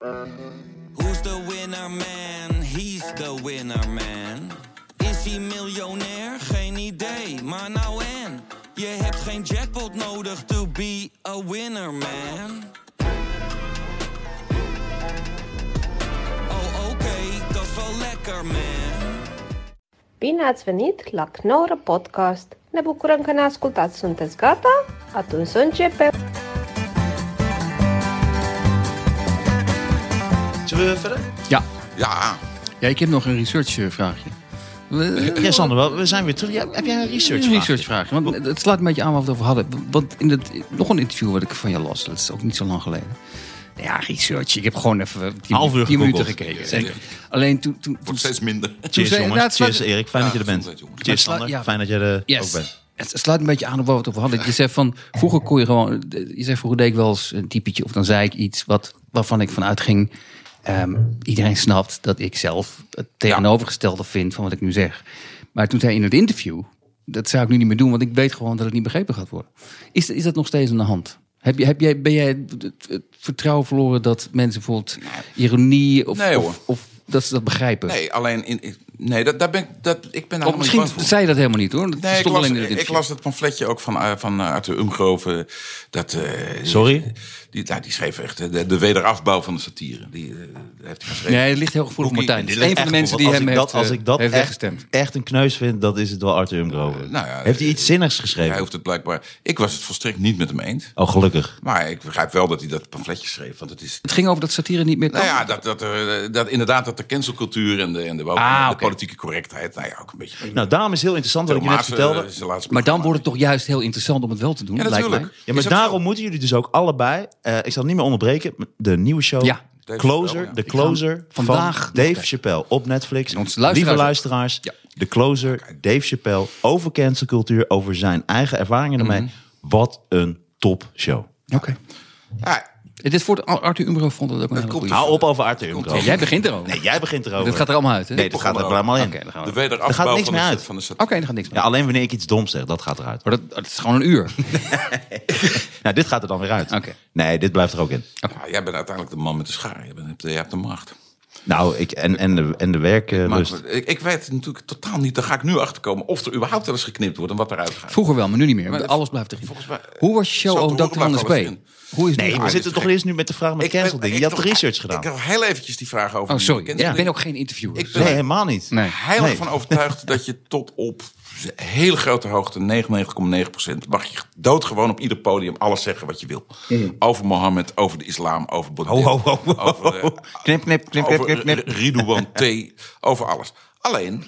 Who's the winner man? He's the winner man. Is hij miljonair? Geen idee, maar nou en. Je hebt geen jackpot nodig to be a winner man. Oh oké, dat is wel lekker man. Bine ați venit la Knorr Podcast! Ne bucurăm că ne ascultați! Sunteți gata? Atunci să începem! We verder? Ja. Ja. ja, ik heb nog een researchvraagje. Ja, Sander, wel, we zijn weer terug. Ja, heb jij een research? Een researchvraagje. Want het slaat een beetje aan wat we het over hadden. Want in het, nog een interview wat ik van je las, dat is ook niet zo lang geleden. Ja, research. Ik heb gewoon even tien, Half uur tien minuten gekeken. Zeker. Alleen toen... toen, toen Wordt steeds minder. Cheers, jongens. nou, Cheers, Erik. Fijn dat je er bent. gezondheid. Cheers, Sander. ja. Fijn dat je er Yes. ook bent. Het sluit een beetje aan op waar we het over hadden. Je zegt van, vroeger kon je gewoon... Je zegt, vroeger deed ik wel eens een typetje of dan zei ik iets wat, waarvan ik vanuit ging... ehm, iedereen snapt dat ik zelf het tegenovergestelde vind van wat ik nu zeg. Maar toen zei je in het interview, dat zou ik nu niet meer doen, want ik weet gewoon dat het niet begrepen gaat worden. Is, is dat nog steeds aan de hand? Heb je, heb jij, ben jij het, het vertrouwen verloren dat mensen bijvoorbeeld ironie of, Nee, hoor. of, of dat ze dat begrijpen? Nee, alleen in, in- nee, dat, daar ben ik, dat, ik ben daar Of misschien niet bang voor. zei je dat helemaal niet hoor. Dat Nee, ik las, in het ik interview. las het pamfletje ook van, eh, van eh, Arthur Umgroven. Dat, eh, Sorry? Die, nou, die schreef echt de, de wederafbouw van de satire. Die eh, heeft hij geschreven. Nee, het ligt heel gevoelig, ik- Martijn. dit Het is een van de mensen die hem ik dat, heeft, als ik dat heeft echt, weggestemd. echt een kneus vind, dat is het wel Arthur Umgroven. nou ja, Heeft hij iets zinnigs Hij geschreven? hoeft het blijkbaar. Ik was het volstrekt niet met hem eens. Oh, gelukkig. Maar ik begrijp wel dat hij dat pamfletje schreef. Want het is. Het ging over dat satire niet meer kan. Nou ja, dat, dat, er, dat inderdaad dat de cancelcultuur en de, en de, Ah. Politieke correctheid. Nou ja, ook een beetje. Nou, daarom is heel interessant wat ik je net eh, vertelde. laatste maar dan wordt het toch juist heel interessant om het wel te doen, Ja, lijkt mij. natuurlijk. Ja, maar daarom zo. moeten jullie dus ook allebei... eh, ik zal het niet meer onderbreken. De nieuwe show Ja. Dave Closer. Chappelle, ja. De Closer vandaag van Dave. Chappelle op Netflix. Luisteraars Lieve luisteraars. Ja. De Closer, Dave Chappelle. Over cancelcultuur. Over zijn eigen ervaringen ermee. Mhm. Wat een top show. Oké. Ja, Dit is voor Arthur Umbro vond het ook een hele komt goede. Hou op over Arthur Umgroven. jij begint erover. Nee, jij begint erover. Dit gaat er allemaal uit, hè? Nee, dat gaat er helemaal in. Oké, dan gaan we. de Oké, wederafbouw Er gaat niks van, meer de, uit. van de satire. dan gaat niks meer. Ja, alleen wanneer ik iets dom zeg, dat gaat eruit. Maar dat, dat is gewoon een uur. Nou, dit gaat er dan weer uit. Oké. Nee, dit blijft er ook in. Ja, jij bent uiteindelijk de man met de schaar. Je, bent, jij hebt de macht. Nou, ik, en, en de, en de werklust. Maar, ik, ik weet natuurlijk totaal niet. Daar ga ik nu achter komen of er überhaupt wel eens geknipt wordt en wat eruit gaat. Vroeger wel, maar nu niet meer. Maar- alles blijft erin. Volgens mij- Hoe was je show over horen Dr. Anders alles Hoe is het Nee, we dit zitten toch eerst nu met de vraag met Ik cancel dingen. Je hebt toch- research gedaan. Ik heb heel eventjes die vraag over. Oh, sorry. Ik ben ook geen interviewer. Ik ben Nee, helemaal niet. Nee. heilig Nee. van overtuigd dat je tot op hele grote hoogte, 99,9% mag je doodgewoon op ieder podium alles zeggen wat je wil. Over Mohammed, over de islam, over Baudet, Ho, ho, ho, ho, over, eh. Knip, knip, knip, knip, knip, knip. R- Ridouan T, over alles. Alleen,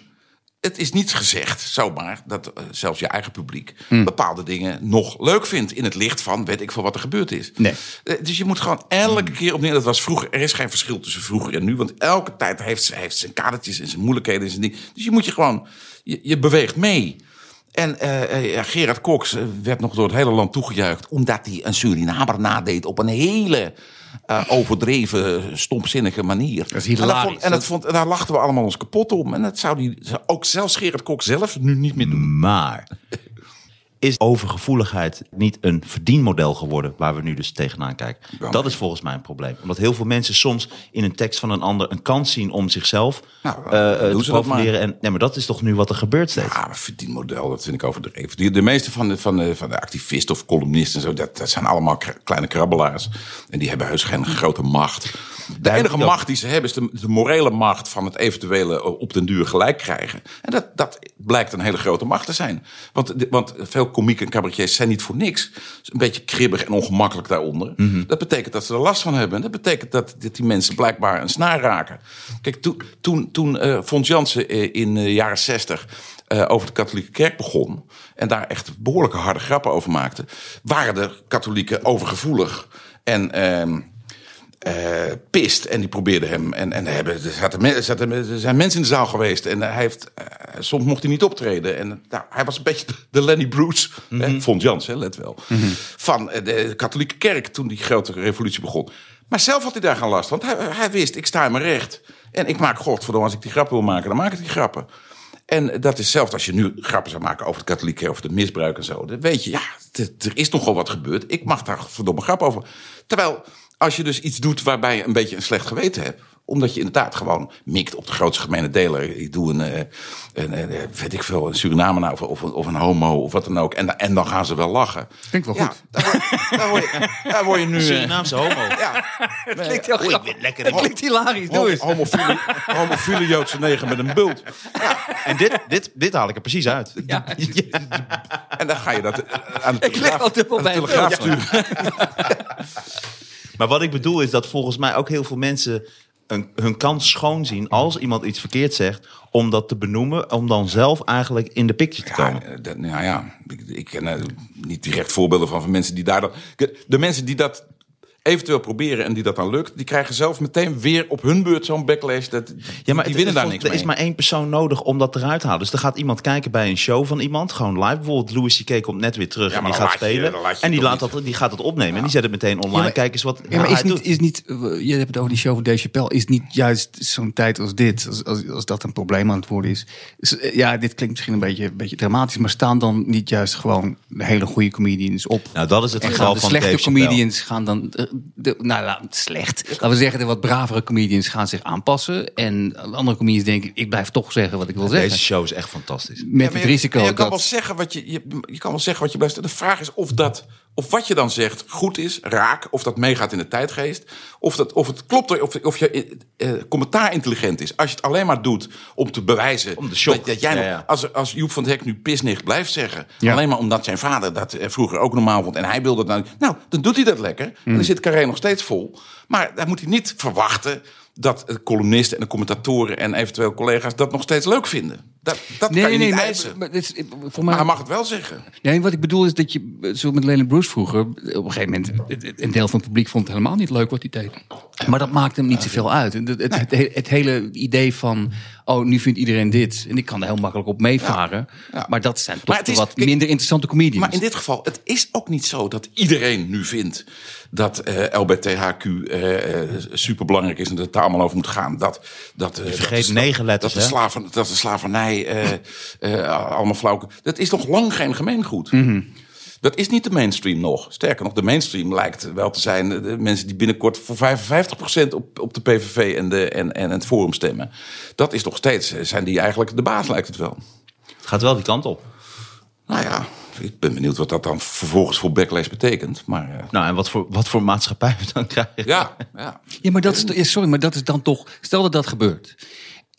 het is niet gezegd zomaar dat eh, zelfs je eigen publiek Hmm. bepaalde dingen nog leuk vindt in het licht van weet ik veel wat er gebeurd is. Nee. Eh, Dus je moet gewoon elke keer opnieuw. Dat was vroeger. Er is geen verschil tussen vroeger en nu. Want elke tijd heeft, ze- heeft zijn kadertjes en zijn moeilijkheden en zijn ding. Dus je moet je gewoon. Je, je beweegt mee. En eh, ja, Gerard Cox werd nog door het hele land toegejuicht. omdat hij een Surinamer nadeed op een hele. Eh, overdreven, stomzinnige manier. Dat is En, dat vond, en, dat vond, en daar lachten we allemaal ons kapot om. En dat zou die, ook zelfs Gerard Cox zelf nu niet meer doen. Maar is overgevoeligheid niet een verdienmodel geworden waar we nu dus tegenaan kijken? Dat is volgens mij een probleem. Omdat heel veel mensen soms in een tekst van een ander een kans zien om zichzelf Nou, eh, eh, te profileren. En, nee, maar dat is toch nu wat er gebeurt steeds? Ja, maar verdienmodel, dat vind ik overdreven. Die, de meeste van de, van, de, van de activisten of columnisten, en zo, dat, dat zijn allemaal kleine krabbelaars. En die hebben heus geen grote macht. De enige macht die ze hebben is de, de morele macht van het eventuele eh, op den duur gelijk krijgen. En dat, dat blijkt een hele grote macht te zijn. Want, de- want veel komieken en cabaretiers zijn niet voor niks. Een beetje kribbig en ongemakkelijk daaronder. Dat betekent dat ze er last van hebben. En dat betekent dat, dat die mensen blijkbaar een snaar raken. Kijk, toen, toen, toen eh Fons Jansen eh, in de jaren zestig eh, over de katholieke kerk begon... en daar echt behoorlijke harde grappen over maakte... waren de katholieken overgevoelig en... eh, pist. En die probeerde hem. En, en hebben, er, zaten, er zaten- er zijn mensen in de zaal geweest. En hij heeft, eh, soms mocht hij niet optreden. En nou, hij was een beetje de Lenny Bruce. hè, Vond Jans, hè, let wel. Van eh, de katholieke kerk toen die grote revolutie begon. Maar zelf had hij daar geen last. Want hij, hij wist, ik sta in mijn recht. En ik maak godverdomme, als ik die grappen wil maken, dan maak ik die grappen. En dat is zelfs als je nu grappen zou maken over de katholieke over het misbruik en zo. Dan weet je, ja, er is nogal wat gebeurd. Ik mag daar verdomme grap over. Terwijl als je dus iets doet waarbij je een beetje een slecht geweten hebt omdat je inderdaad gewoon mikt op de grootste gemene deler. Ik doe een, eh, een, een, eh, weet ik veel, een Surinamer nou, of, of, een- of een homo of wat dan ook. En, en dan gaan ze wel lachen. Klinkt wel Ja, goed. daar word, daar word je, daar word je nu... eh, Surinaamse homo. ja, klinkt heel grappig. lekker Dat klinkt hilarisch. Doe eens. homofiele, homofiele Joodse neger met een bult. En dit, dit, dit haal ik er precies uit. Ja. En dan ga je dat eh, aan de Ik leg al telegraaf, dubbel aan de bij een telegraaf sturen. Maar wat ik bedoel is dat volgens mij ook heel veel mensen een, hun kans schoon zien als iemand iets verkeerd zegt, om dat te benoemen, om dan zelf eigenlijk in de picture te komen. Ja, eh, dat, nou ja, ik, ik ken er niet direct voorbeelden van, van mensen die daar dan... De mensen die dat eventueel proberen en die dat dan lukt... die krijgen zelf meteen weer op hun beurt zo'n backlash. Dat, Ja, maar die het- winnen het- daar niks er mee. is maar één persoon nodig om dat eruit te halen. Dus er gaat iemand kijken bij een show van iemand, gewoon live. Bijvoorbeeld Louis C.K. komt net weer terug Ja, en die gaat spelen. je en die, laat niet- dat, die gaat het opnemen en die zet het meteen online. maar- Kijk eens wat Ja, maar is niet, doet. is niet, eh, je hebt het over die show van Dave Chappelle. Is niet juist zo'n tijd als dit, als, als, als dat een probleem aan het worden is. eh, Ja, dit klinkt misschien een beetje, een beetje dramatisch. Maar staan dan niet juist gewoon de hele goede comedians op? Nou, dat is het En geval gaan de van slechte Dave comedians gaan dan... De, nou, slecht. Laten we zeggen, de wat bravere comedians gaan zich aanpassen. En andere comedians denken, ik blijf toch zeggen wat ik wil zeggen. Deze show is echt fantastisch. Met Ja, het maar je- risico Je, kan dat... wel zeggen wat je, je, je kan wel zeggen wat je blijft. De vraag is of dat, of wat je dan zegt goed is, raak, of dat meegaat in de tijdgeest, of dat, of het klopt, of, of je eh, eh, commentaar intelligent is. Als je het alleen maar doet om te bewijzen Om de shock. dat, dat jij Ja, nog, ja. als, als Joep van het Hek nu pisnicht blijft zeggen, Ja. alleen maar omdat zijn vader dat eh, vroeger ook normaal vond en hij wilde dat nou, nou, dan doet hij dat lekker. En Hmm. dan zit Carré nog steeds vol. Maar dan moet hij niet verwachten dat de columnisten en de commentatoren en eventueel collega's dat nog steeds leuk vinden. Dat, dat kan je niet maar- eisen. maar dit is- voor mij, hij mag het wel zeggen. Nee, wat ik bedoel is dat je, zo met Lennon Bruce vroeger, op een gegeven moment, een deel van het publiek vond het helemaal niet leuk wat hij deed. Maar dat maakte hem niet zoveel uit. Het, het, het, het- het hele idee van, oh, nu vindt iedereen dit. En ik kan er heel makkelijk op meevaren. Ja. Maar dat zijn toch het is- wat kijk, minder interessante comedians. Maar in dit geval, het is ook niet zo dat iedereen nu vindt dat eh LBTHQ eh, eh, superbelangrijk is en dat het daar allemaal over moet gaan. Dat, dat, vergeet dat negen letters, Dat de, slaven, dat de slavernij eh, eh, allemaal flauw. Dat is nog lang geen gemeengoed. Mhm. Dat is niet de mainstream nog. Sterker nog, de mainstream lijkt wel te zijn eh, de mensen die binnenkort voor 55% op, op de PVV en, de, en, en het Forum stemmen. Dat is nog steeds, eh, zijn die eigenlijk de baas, lijkt het wel. Het gaat wel die kant op. Nou ja, ik ben benieuwd wat dat dan vervolgens voor backlash betekent. Maar eh, Nou, en wat voor, wat voor maatschappij we dan krijgen. ja, ja. Ja, maar dat is, ja, sorry, maar dat is dan toch, stel dat dat gebeurt.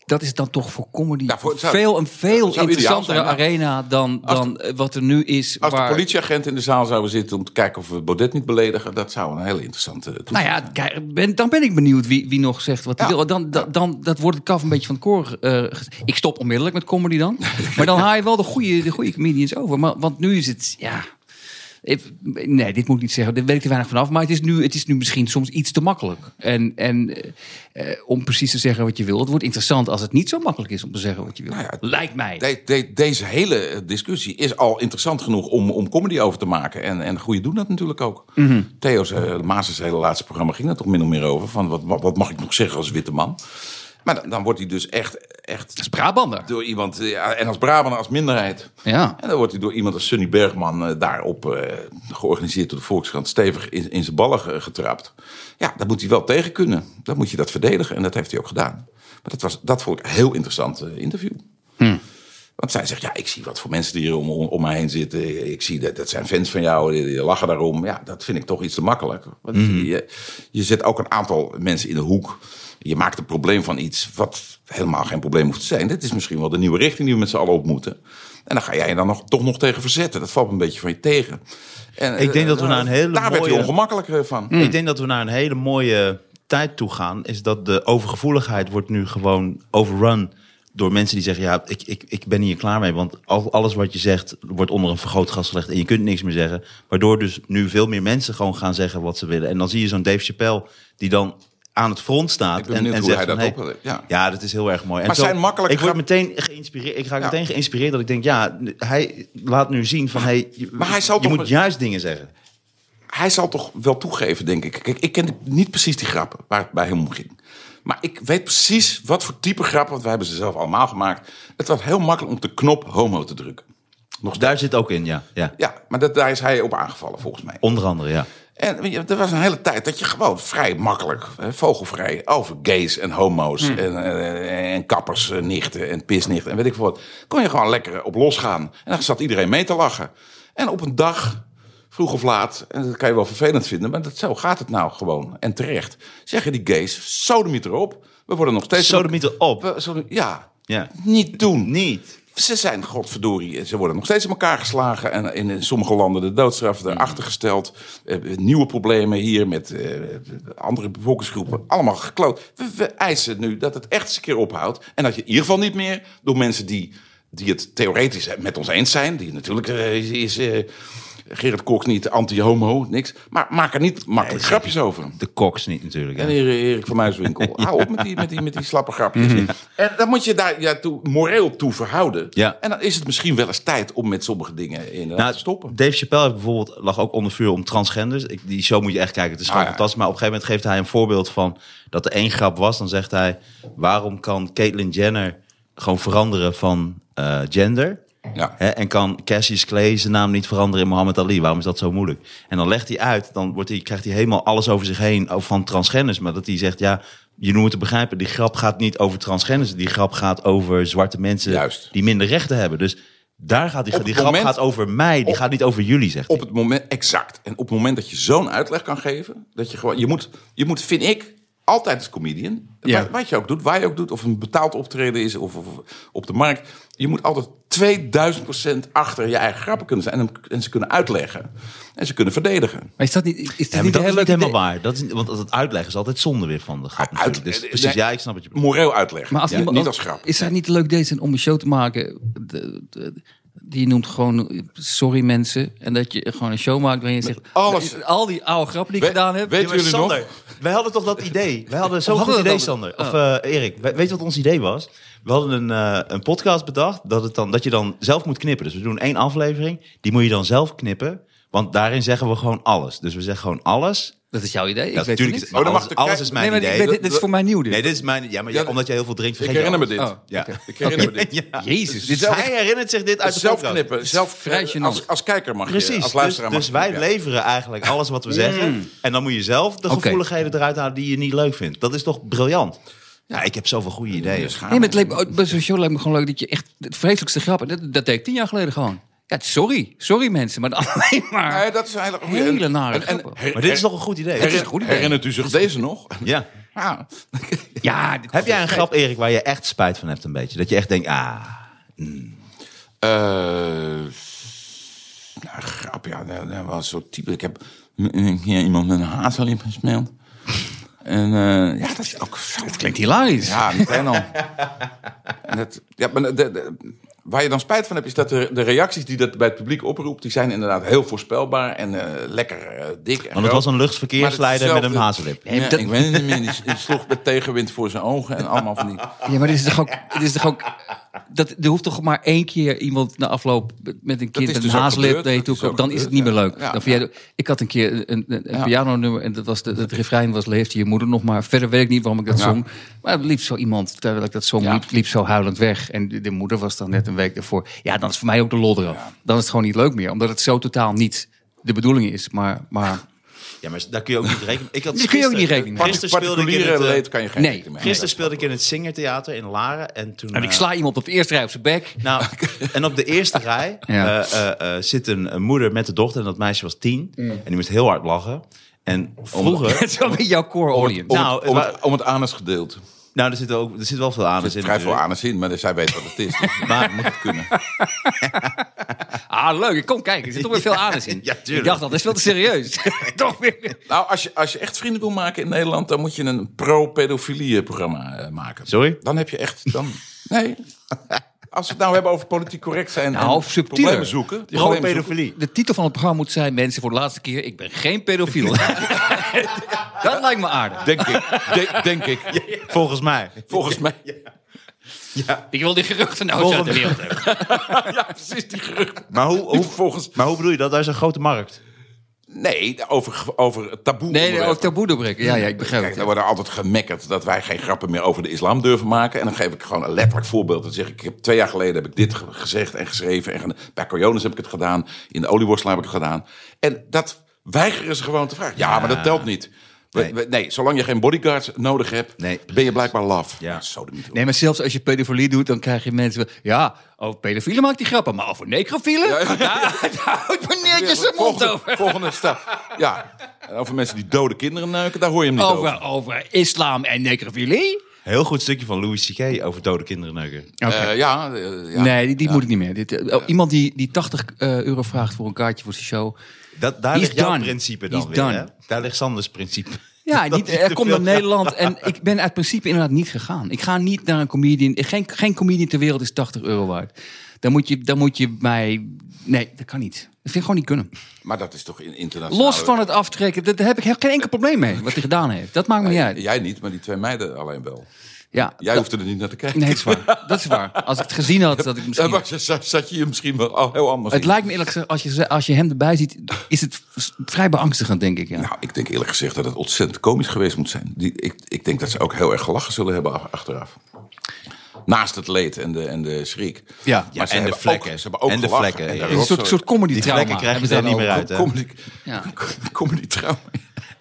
Dat is dan toch voor comedy zou- veel, een veel interessantere zijn, arena dan, dan eh, wat er nu is. Als waar, de politieagenten in de zaal zouden zitten om te kijken of we Baudet niet beledigen, dat zou een hele interessante toestand Nou ja, kijk, ben, dan ben ik benieuwd wie, wie nog zegt wat hij Ja. wil. Dan, dan, dan dat wordt het kaf een beetje van het koor. eh, ik stop onmiddellijk met comedy dan. maar dan haal je wel de goede, de goede comedians over. Maar, want nu is het, ja... ik- Nee, dit moet ik niet zeggen. Daar weet ik te weinig vanaf. Maar het is nu, het is nu misschien soms iets te makkelijk. En, en eh, om precies te zeggen wat je wil. Het wordt interessant als het niet zo makkelijk is om te zeggen wat je wil. Nou ja, Lijkt mij. De- de- deze hele discussie is al interessant genoeg om, om comedy over te maken. En, en goede doen dat natuurlijk ook. Mhm. Theo's, uh, hele laatste programma ging er toch min of meer over. Van wat, wat, wat mag ik nog zeggen als witte man? Maar dan, dan wordt hij dus echt, echt Dat is Brabander. door iemand, eh, ja, en als Brabander als minderheid. Ja. En dan wordt hij door iemand als Sunny Bergman eh, daarop eh, georganiseerd door de Volkskrant stevig in, in zijn ballen ge- getrapt. Ja, daar moet hij wel tegen kunnen. Dan moet je dat verdedigen en dat heeft hij ook gedaan. Maar dat, was, dat vond ik een heel interessant interview. Want zij zegt, ja, ik zie wat voor mensen die hier om, om, om mij heen zitten. Ik zie dat, dat zijn fans van jou, die, die lachen daarom. Ja, dat vind ik toch iets te makkelijk. Want je, je zet ook een aantal mensen in de hoek. Je maakt een probleem van iets wat helemaal geen probleem hoeft te zijn. Dit is misschien wel de nieuwe richting die we met z'n allen op moeten. En dan ga jij je dan nog, toch nog tegen verzetten. Dat valt een beetje van je tegen. En, Ik denk dat we eh, naar een hele Daar werd mooie- ongemakkelijk eh, van. Ik denk dat we naar een hele mooie tijd toe gaan. Is dat de overgevoeligheid wordt nu gewoon overrun door mensen die zeggen... ja, ik, ik, ik ben hier klaar mee. Want al, alles wat je zegt wordt onder een vergrootglas gelegd... en je kunt niks meer zeggen. Waardoor dus nu veel meer mensen gewoon gaan zeggen wat ze willen. En dan zie je zo'n Dave Chappelle die dan aan het front staat... Ik ben en, en hoe zegt hij dat hey, op- ja. ja, dat is heel erg mooi. En Maar zijn makkelijk ik word meteen geïnspireerd. Ik Ja. meteen geïnspireerd dat ik denk... ja, hij laat nu zien van... Hey, je, Maar hij zal je toch moet juist dingen zeggen. hij zal toch wel toegeven, denk ik. Kijk, ik ken niet precies die grappen waar het bij hem om ging. Maar ik weet precies wat voor type grappen, want wij hebben ze zelf allemaal gemaakt. Het was heel makkelijk om de knop homo te drukken. Nog Daar zit ook in, ja. ja. Ja, maar dat, daar is hij op aangevallen, volgens mij. Onder andere, ja. En er was een hele tijd dat je gewoon vrij makkelijk, vogelvrij, over gays en homo's en, eh, en kappersnichten en pisnichten en weet ik veel wat, kon je gewoon lekker op losgaan. En dan zat iedereen mee te lachen. En op een dag, vroeg of laat, en dat kan je wel vervelend vinden, maar dat, zo gaat het nou gewoon. En terecht. Zeggen die gays, sodemiet erop. We worden nog steeds... Sodemieter op. We- sodem- Ja, Ja. niet doen. Niet. Ze zijn, godverdorie, ze worden nog steeds in elkaar geslagen. En in, sommige landen de doodstraf erachter gesteld. Eh, nieuwe problemen hier met eh, andere bevolkingsgroepen. Allemaal gekloot. We, we eisen nu dat het echt eens een keer ophoudt. En dat je in ieder geval niet meer door mensen die, die het theoretisch met ons eens zijn. Die natuurlijk eh, is... eh, Gerrit Koks niet anti-homo, niks. Maar maak er niet makkelijk grapjes over. De koks niet natuurlijk. hè. En Erik van Muiswinkel. Hou op met die, met die, met die slappe grapjes. En dan moet je daar ja, toe, moreel toe verhouden. Ja. En dan is het misschien wel eens tijd om met sommige dingen inderdaad Nou, te stoppen. Dave Chappelle heeft bijvoorbeeld, lag ook onder vuur om transgenders. Ik, die show moet je echt kijken, het is gewoon Ah, ja. fantastisch. Maar op een gegeven moment geeft hij een voorbeeld van dat er één grap was. Dan zegt hij, waarom kan Caitlyn Jenner gewoon veranderen van eh, gender? Ja. En kan Cassius Clay zijn naam niet veranderen in Muhammad Ali? Waarom is dat zo moeilijk? En dan legt hij uit, dan wordt hij, krijgt hij helemaal alles over zich heen over van transgenders. Maar dat hij zegt, ja, je moet het begrijpen, die grap gaat niet over transgenders. Die grap gaat over zwarte mensen Juist. die minder rechten hebben. Dus daar gaat die, die grap moment- gaat over mij, die op- gaat niet over jullie, zegt hij. Op het moment, exact. En op het moment dat je zo'n uitleg kan geven, dat je gewoon, je moet, je moet vind ik, altijd als comedian, Ja. wat, wat je ook doet, waar je ook doet, of een betaald optreden is of, of op de markt, je moet altijd 2000% achter je eigen grappen kunnen zijn en, hem- en ze kunnen uitleggen en ze kunnen verdedigen. Maar is dat niet, is dat Ja, niet dat is helemaal waar. Dat is, want het uitleggen is altijd zonde weer van de grap. Uit- natuurlijk. dus precies, nee. ja, ik snap wat je bedoelt. Moreel uitleggen, Maar als Ja, iemand, niet als grap. Is dat niet leuk deze om een show te maken? De, de- die noemt gewoon sorry mensen. En dat je gewoon een show maakt waarin je zegt... alles. Al die oude grappen die ik We- gedaan heb. weet- jullie nog? Sander, wij hadden toch dat idee? Wij hadden zo'n We goed hadden idee. Sander. Of eh, Erik, we- weet je wat ons idee was? We hadden een, eh, een podcast bedacht dat, het dan, dat je dan zelf moet knippen. Dus we doen één aflevering, die moet je dan zelf knippen. Want daarin zeggen we gewoon alles. Dus we zeggen gewoon alles. Dat is jouw idee. Ik Ja, weet natuurlijk het is, niet. Oh, alles, mag de- alles is mijn Nee, maar ik idee. weet- dit is voor mij nieuw. Dit. Nee, dit is mijn... Ja, maar Ja, omdat jij heel veel drinkt, Ik vergeet je herinner me dit. Oh, Ja. Ik herinner me dit. Ja. Jezus. Dus dit is hij herinnert zich dit uit de Zelf podcast. knippen, zelf vrij eh, als, als kijker mag je, Precies, als dus, luisteraar mag dus je wij leveren eigenlijk alles wat we zeggen. En dan moet je zelf de gevoeligheden eruit halen die je niet leuk vindt. Dat is toch briljant? Ja, ik heb zoveel goede ideeën. Nee, maar het leek me, ook- bij zo'n show lijkt me gewoon leuk dat je echt het vreselijkste grappen. Dat, dat deed ik tien jaar geleden gewoon. Ja, sorry. Sorry mensen, maar alleen maar. Nee, dat is eigenlijk Hele nare en, en, grappen. her- Maar dit is toch een goed idee? her- is een goed idee. Herinnert u zich deze nog? Ja. Ja. Heb jij een grap, Erik, waar je echt spijt van hebt een beetje? Dat je echt denkt, ah... Eh, nou, grap, ja, dat, dat was zo type. Ik heb een keer iemand met een hazelip gespeeld. En eh, ja, dat is ook zo. het klinkt hilarisch. Ja, meteen al. en het, ja, maar de, de- waar je dan spijt van hebt, is dat de, de reacties die dat bij het publiek oproept, die zijn inderdaad heel voorspelbaar en eh, lekker eh, dik. En Want het was een luchtverkeersleider het met een dat- Ik weet het niet meer. Die, sloeg met tegenwind voor zijn ogen en allemaal van die. Ja, maar dit is toch ook. Dit is toch ook dat, er hoeft toch maar één keer iemand na afloop met een kind dus een naar je toe komt, ook dan is het niet meer leuk. Ja, dan vind jij, ik had een keer een, een, een Ja. pianonummer en dat was de, het refrein was leefde je moeder nog maar. Verder weet ik niet waarom ik dat Ja. zong. Maar er liep zo iemand, terwijl ik dat zong, Ja. liep, liep zo huilend weg. En de, de moeder was dan net een week ervoor. Ja, dan is voor mij ook de lol eraf. Dan is het gewoon niet leuk meer, omdat het zo totaal niet de bedoeling is. Maar, maar Ja, maar daar kun je ook niet rekening Ik had Daar kun je ook niet gisteren- rekening mee. Gisteren speelde ik in het... eh, leed kan je geen nee, mee Gisteren speelde ik in het Singertheater in Laren. En toen... en ik eh, sla iemand op de eerste rij op zijn bek. Nou, en op de eerste rij Ja. eh, zit een, een moeder met de dochter. En dat meisje was tien. Mm. En die moest heel hard lachen. En vroeger... Het is wel weer jouw core audience. Om, Nou, het, om, maar- het, om het anusgedeelte. Nou, er zit, ook, er zit wel veel aan. Er zit vrij veel anus in, maar zij weet wat het is. Dus Maar- moet het kunnen. Ah, leuk. Kom kijken. Er zit toch weer veel anus in. Ja, tuurlijk. ik dacht al, dat is veel te serieus. toch weer. Nou, als je, als je echt vrienden wil maken in Nederland, dan moet je een pro-pedofilie programma eh, maken. Sorry? Dan heb je echt. Dan, nee. Als we het nou hebben over politiek correct zijn Nou, en subtieler. problemen zoeken. Pro-pedofilie. De titel van het programma moet zijn... Mensen, voor de laatste keer, ik ben geen pedofiel. Dat lijkt me aardig. Denk ik. De- denk ik. Volgens mij. Volgens mij. Ik wil die geruchten nou eens uit de wereld hebben. Ja, precies die geruchten. Maar hoe, hoe, Volgens. maar hoe bedoel je dat? Daar is een grote markt. Nee, over, over taboe. Nee, nee, ook taboe doorbreken. Ja, ja, ik begrijp Kijk, het. er wordt altijd gemekkerd dat wij geen grappen meer over de islam durven maken. En dan geef ik gewoon een letterlijk voorbeeld. Dan zeg ik, ik heb, twee jaar geleden heb ik dit ge- gezegd en geschreven. En bij Coriolis heb ik het gedaan. In de olieworstelaar heb ik het gedaan. En dat weigeren ze gewoon te vragen. Ja, maar dat telt niet. Nee. we- Nee, zolang je geen bodyguards nodig hebt, Nee. ben je blijkbaar laf. Ja. Zo de Nee, maar zelfs als je pedofilie doet, dan krijg je mensen... Ja, over pedofielen maakt die grappen, maar over necrofielen? Ja, daar houdt meneertje zijn mond volgende, over. volgende stap. Ja, over mensen die dode kinderen neuken, daar hoor je hem niet over. Over, over islam en necrofilie? Heel goed stukje van Louis C.K. over dode kinderen neuken. Eh, ja, eh, ja. Nee, die, die moet ik niet meer. Dit, eh, oh, iemand die, die 80 eh, euro vraagt voor een kaartje voor zijn show. Dat, daar He's ligt jouw done. principe dan He's weer. done. Hè? Daar ligt Sanders principe. Ja, niet, hij er komt naar Nederland en ik ben uit principe inderdaad niet gegaan. Ik ga niet naar een comedian. Geen, geen comedian ter wereld is 80 euro waard. Dan moet je, dan moet je mij... Nee, dat kan niet. Dat vind ik gewoon niet kunnen. Maar dat is toch in internationaal. Los van het aftrekken, daar heb ik geen enkel probleem mee. Wat hij gedaan heeft. Dat maakt me niet uit. Jij niet, maar die twee meiden alleen wel. Ja, Jij hoefde er niet naar te kijken. nee, dat is waar. Dat is waar. Als ik het gezien had, dat ik misschien... zat je je misschien wel al heel anders Het in. lijkt me eerlijk gezegd, als je, als je hem erbij ziet, is het vrij beangstigend, denk ik. Ja. Nou, ik denk eerlijk gezegd dat het ontzettend komisch geweest moet zijn. Die, ik, ik denk dat ze ook heel erg gelachen zullen hebben ach- achteraf. Naast het leed en de, en de schrik. Ja, Maar ze en de hebben vlekken. Ook, ze hebben ook En de gelachen. vlekken, En ja. een soort, soort comedy Die trauma. vlekken krijg je hebben ze er niet meer uit, hè? Comedy, Ja. comedy trauma.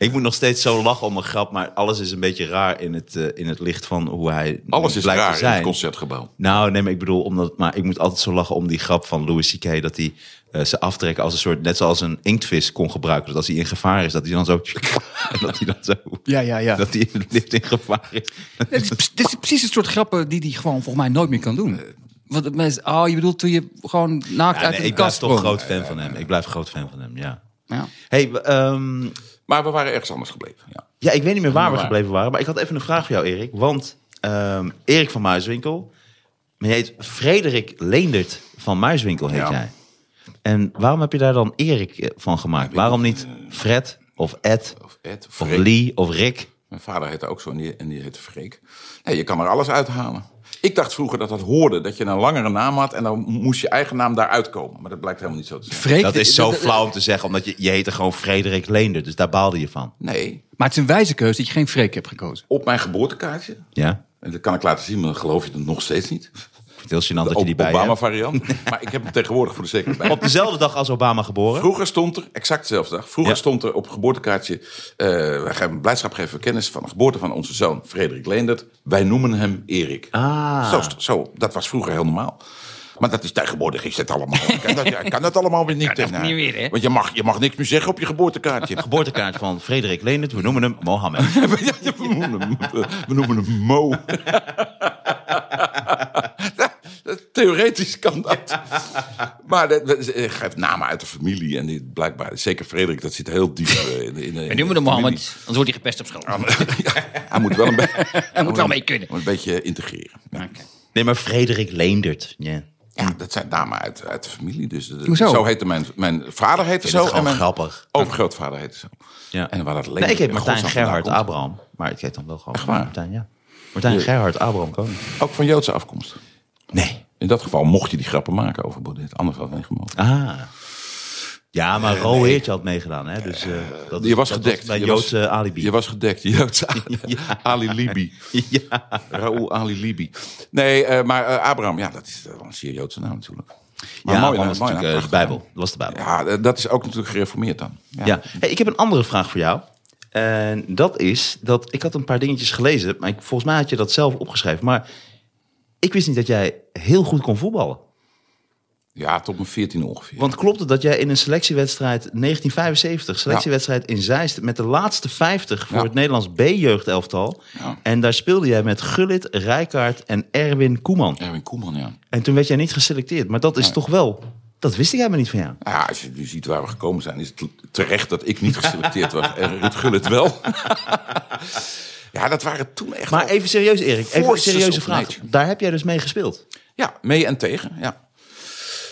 Ik moet nog steeds zo lachen om een grap, maar alles is een beetje raar in het, eh, in het licht van hoe hij Alles is blijkt te raar in zijn. het concertgebouw. Nou, nee, maar ik bedoel, omdat, maar ik moet altijd zo lachen om die grap van Louis C.K. dat hij eh, ze aftrekken als een soort, net zoals een inktvis kon gebruiken. Dus als hij in gevaar is, dat hij dan zo, dat hij dan zo, Ja, ja, ja. dat hij in het licht in gevaar is. Dit is, dit is precies het soort grappen die hij gewoon volgens mij nooit meer kan doen. Want het mensen, oh, je bedoelt toen je gewoon naakt Ja, uit nee, de ik blijf kast toch sprong. groot fan van hem. Ik blijf groot fan van hem, ja. Ja. Hey, ehm, Maar we waren ergens anders gebleven. Ja. ja, ik weet niet meer waar we gebleven waren, maar ik had even een vraag voor jou, Erik. Want ehm, Erik van Muiswinkel, maar je heet Frederik Leendert van Muiswinkel, heet Ja. jij. En waarom heb je daar dan Erik eh, van gemaakt? Waarom niet Fred of Ed Of Ed, of of. Lee of Rick? Mijn vader heette ook zo en die, en die heette Freek. Nee, je kan er alles uithalen. Ik dacht vroeger dat dat hoorde, dat je een langere naam had... en dan moest je eigen naam daaruit komen. Maar dat blijkt helemaal niet zo te zijn. Freek, Dat is zo flauw om te zeggen, omdat je, je heette gewoon Frederik Leendert. Dus daar baalde je van. Nee, Maar het is een wijze keuze dat je geen Freek hebt gekozen. op mijn geboortekaartje... Ja? en dat kan ik laten zien, maar dan geloof je het nog steeds niet... Het is heel gênant dat je die bij Obama hebt. variant. Maar ik heb hem tegenwoordig voor de zekerheid bij. Op dezelfde dag als Obama geboren. Vroeger stond er, exact dezelfde dag, vroeger Ja. stond er op het geboortekaartje... eh wij geven blijdschap geven kennis van de geboorte van onze zoon Frederik Leendert. Wij noemen hem Erik. Ah. Zo, zo, dat was vroeger heel normaal. Maar dat is tegenwoordig is het allemaal. Ik kan dat, ik kan dat allemaal weer niet. dat Nou, niet meer, hè? Want je mag, je mag niks meer zeggen op je geboortekaartje. Geboortekaart van Frederik Leendert. We noemen hem Mohammed. we, noemen hem, we noemen hem Mo. Theoretisch kan dat. Maar dat- geeft namen uit de familie. En die, blijkbaar, zeker Frederik, dat zit heel diep eh, in de, in de, We noemen hem Mohammed, anders wordt hij gepest op school. hij moet wel een beetje. Hij moet wel mee kunnen. Moet een beetje integreren. Ja. Nee, maar Frederik Leendert. Ja. Ja, dat zijn namen uit, uit de familie. Dus de- Hoezo? zo heette mijn, mijn vader heette zo. gewoon En mijn grappig. overgrootvader heette zo. Ja. En waar dat Nee, ik heet in Martijn Gerhard. Abraham. Maar ik heet dan wel gewoon Echt waar? Martijn, ja. Martijn Gerhard Abraham Koning. Ook van Joodse afkomst. Nee. In dat geval mocht je die grappen maken over Baudet. Anders had het niet gemogen. Ah. Ja, maar Ro Heertje had meegedaan, hè? Dus, eh, dat, Je was dat gedekt. bij Je Joodse was- alibi. Je was gedekt. Joodse Ali Libi. ja. Raoul Ali Libi. Nee, eh, maar Abraham, ja, dat is wel een zeer Joodse naam natuurlijk. Maar ja, mooi, was mooi natuurlijk naam, de Bijbel. Dat was de Bijbel. Ja, dat is ook natuurlijk gereformeerd dan. Ja. Hey, ik heb een andere vraag voor jou. En dat is dat ik had een paar dingetjes gelezen, maar ik, volgens mij had je dat zelf opgeschreven. Maar ik wist niet dat jij heel goed kon voetballen. Ja, tot mijn 14 ongeveer. Want klopt het dat jij in een selectiewedstrijd 1975, selectiewedstrijd in Zeist, met de laatste 50 voor Ja. het Nederlands B-jeugdelftal. Ja. En daar speelde jij met Gullit, Rijkaard en Erwin Koeman. Erwin Koeman, ja. En toen werd jij niet geselecteerd. Maar dat is toch wel, dat wist ik helemaal niet van jou. Ja, als je nu ziet waar we gekomen zijn, is het terecht dat ik niet geselecteerd was. En Ruud Gullit wel. ja, dat waren toen echt... Maar even serieus Erik, even een serieuze vraag. Daar heb jij dus mee gespeeld. Ja, mee en tegen, ja.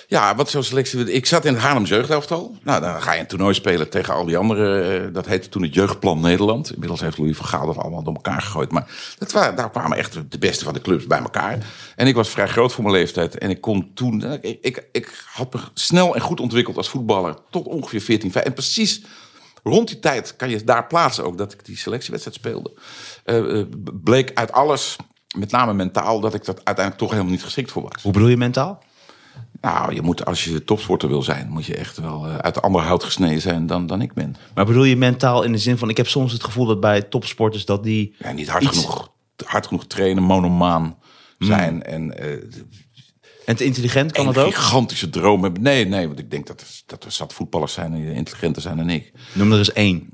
Ja, wat zo'n selectie... Ik zat in het Haarlem jeugdelftal. Nou, dan ga je een toernooi spelen tegen al die andere... eh, Dat heette toen het Jeugdplan Nederland. Inmiddels heeft Louis van Gaal dat allemaal door elkaar gegooid. Maar dat waren, daar kwamen echt de beste van de clubs bij elkaar. En ik was vrij groot voor mijn leeftijd. En ik kon toen... Ik, ik, ik had me snel en goed ontwikkeld als voetballer. Tot ongeveer 14, 15. En precies rond die tijd kan je daar plaatsen ook dat ik die selectiewedstrijd speelde. Eh, eh, bleek uit alles, met name mentaal, dat ik dat uiteindelijk toch helemaal niet geschikt voor was. Hoe bedoel je mentaal? Nou, je moet, als je topsporter wil zijn, moet je echt wel eh, uit de andere hout gesneden zijn dan, dan ik ben. Maar bedoel je mentaal in de zin van... Ik heb soms het gevoel dat bij topsporters dat die... Ja, niet hard, iets- genoeg, hard genoeg trainen, monomaan zijn en En te intelligent kan een dat ook? gigantische droom hebben. Nee, nee, want ik denk dat er, dat er zat voetballers zijn die intelligenter zijn dan ik. Noem er eens één.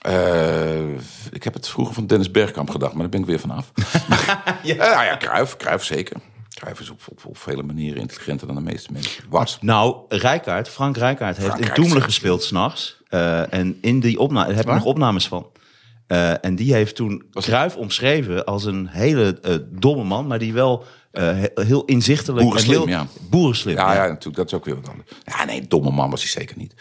Eh, ik heb het vroeger van Dennis Bergkamp gedacht, maar daar ben ik weer vanaf. ja. nou ja, Cruijff, Cruijff zeker. Cruijff is op, op, op vele manieren intelligenter dan de meeste mensen. Was. Nou, Rijkaard, Frank Rijkaard heeft Frank in Toemelen gespeeld s'nachts. Eh en in die opname, daar heb ik nog opnames van. Eh, en die heeft toen Was- Cruijff omschreven als een hele domme man, maar die wel eh, he- heel inzichtelijk Boerenslim, en heel ja. boerenslim. Ja, ja. ja, natuurlijk, dat is ook weer wat anders. Ja, nee, domme man was hij zeker niet.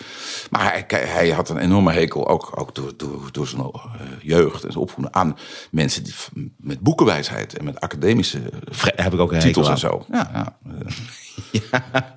Maar hij, hij had een enorme hekel, ook, ook door, door, door zijn eh, jeugd en zijn opvoeding, aan mensen die, met boekenwijsheid en met academische heb ik ook een titels en zo. Ja, ja.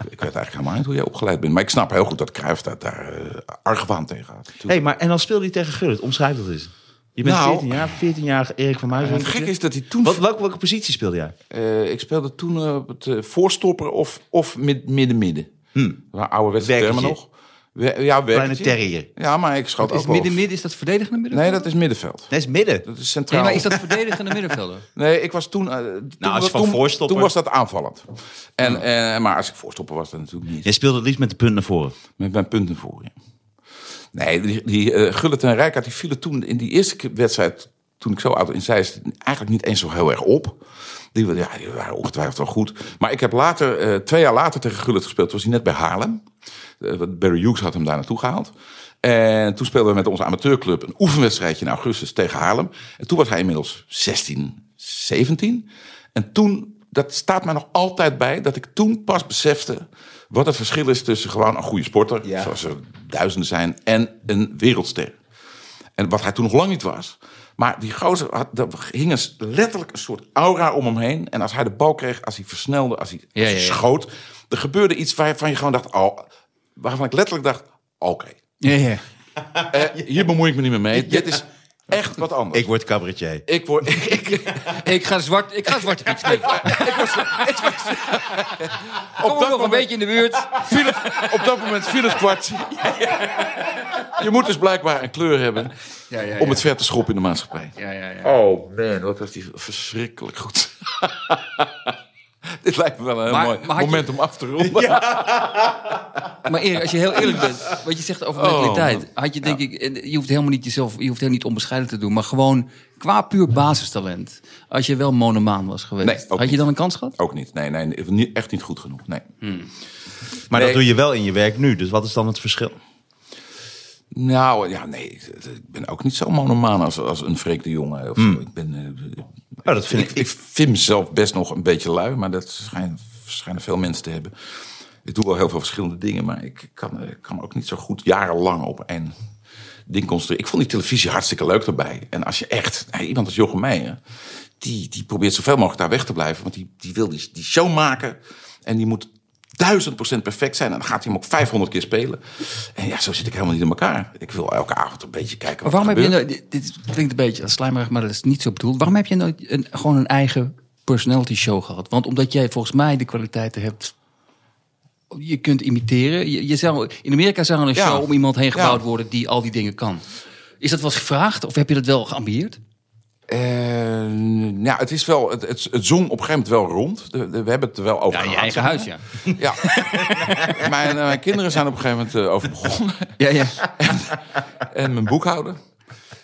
Ik weet eigenlijk helemaal niet hoe jij opgeleid bent. Maar ik snap heel goed dat Cruijff daar, daar eh, argwaan tegen had. hey, maar en dan speelde hij tegen Gullit. Omschrijf dat eens. Je bent Nou, 14 jaar, 14 jaar Erik van Muizen. het gekke is dat hij toen... Wat, welke, welke positie speelde jij? Eh, ik speelde toen eh, op het eh, voorstopper of, of mid- midden-midden. Hmm. Ouderwetse termen nog. We- ja, Kleine terrier. Ja, maar ik schoot Is ook wel... midden-midden, is dat verdedigende middenveld? Nee, dat is middenveld. Nee, is midden. Dat is Nee, centraal. maar is dat verdedigende middenvelder? Nee, ik was toen... toen Nou, als je was- van toen, voorstopper- Toen was dat aanvallend. En, maar als ik voorstopper was, dat natuurlijk niet. Jij speelde het liefst met de punt naar voren. Met mijn punten voor, ja. Nee, die, die eh, Gullit en Rijkaard die vielen toen in die eerste wedstrijd... toen ik zo oud in Zeist, eigenlijk niet eens zo heel erg op. Die, ja, die waren ongetwijfeld wel goed. Maar ik heb later, eh, twee jaar later tegen Gullit gespeeld. Toen was hij net bij Haarlem. Eh, Barry Hughes had hem daar naartoe gehaald. En toen speelden we met onze amateurclub een oefenwedstrijdje in augustus tegen Haarlem. En toen was hij inmiddels 16, 17. En toen, dat staat mij nog altijd bij, dat ik toen pas besefte wat het verschil is tussen gewoon een goede sporter, Ja. zoals er duizenden zijn, en een wereldster. En wat hij toen nog lang niet was. Maar die gozer, had, er hing een, letterlijk een soort aura om hem heen. En als hij de bal kreeg, als hij versnelde, als hij, als Ja, hij ja, ja. schoot... er gebeurde iets waarvan je gewoon dacht... Oh, waarvan ik letterlijk dacht, oké, Ja, ja. eh, hier bemoei ik me niet meer mee. Dit is echt wat anders. Ik word cabaretier. ik word... Ik, Ik ga zwart, ik ga zwarte piet schrijven. Kom dat nog een moment- beetje in de buurt. viel het, op dat moment viel het kwartje. Je moet dus blijkbaar een kleur hebben... Ja, ja, ja. om het ver te schoppen in de maatschappij. Ja, ja, ja. Oh man, wat was die verschrikkelijk goed. Dit lijkt me wel een heel Maar- mooi maar had je- moment om af te ronden. Maar Erik, als je heel eerlijk bent, wat je zegt over Oh, mentaliteit, had je denk ik, je hoeft helemaal niet jezelf, je hoeft helemaal niet onbescheiden te doen, maar gewoon qua puur basistalent. Als je wel monomaan was geweest, Nee, had je dan een kans gehad? Ook niet. Nee, nee, echt niet goed genoeg. Nee. Maar Nee. dat doe je wel in je werk nu. Dus wat is dan het verschil? Nou, ja, nee. Ik ben ook niet zo monomaan als, als een Freek de Jonge. Of zo. Ik, ben, eh, Oh, dat vind ik, ik vind mezelf best nog een beetje lui, maar dat schijnen, schijnen veel mensen te hebben. Ik doe wel heel veel verschillende dingen, maar ik kan, ik kan ook niet zo goed jarenlang op één ding concentreren. Ik vond die televisie hartstikke leuk erbij. En als je echt, nou, iemand als Jochem Meijer, die, die probeert zoveel mogelijk daar weg te blijven. Want die, die wil die, die show maken en die moet duizend procent perfect zijn. En dan gaat hij hem ook 500 keer spelen. En ja, zo zit ik helemaal niet in elkaar. Ik wil elke avond een beetje kijken Maar waarom heb je dit, dit klinkt een beetje als slijmerig, maar dat is niet zo bedoeld. Waarom heb je nooit een, gewoon een eigen personality show gehad? Want omdat jij volgens mij de kwaliteiten hebt, je kunt imiteren. Je, je zou, in Amerika zou er een Ja. show om iemand heen gebouwd Ja. worden die al die dingen kan. Is dat wel eens gevraagd of heb je dat wel geambieerd? Eh, nou, het is wel, het, het, het zong op een gegeven moment wel rond. De- de- we hebben het er wel over Ja, je eigen huis, ja. Ja. mijn, eh, mijn kinderen zijn op een gegeven moment eh, over begonnen. Ja, ja. en mijn boekhouder.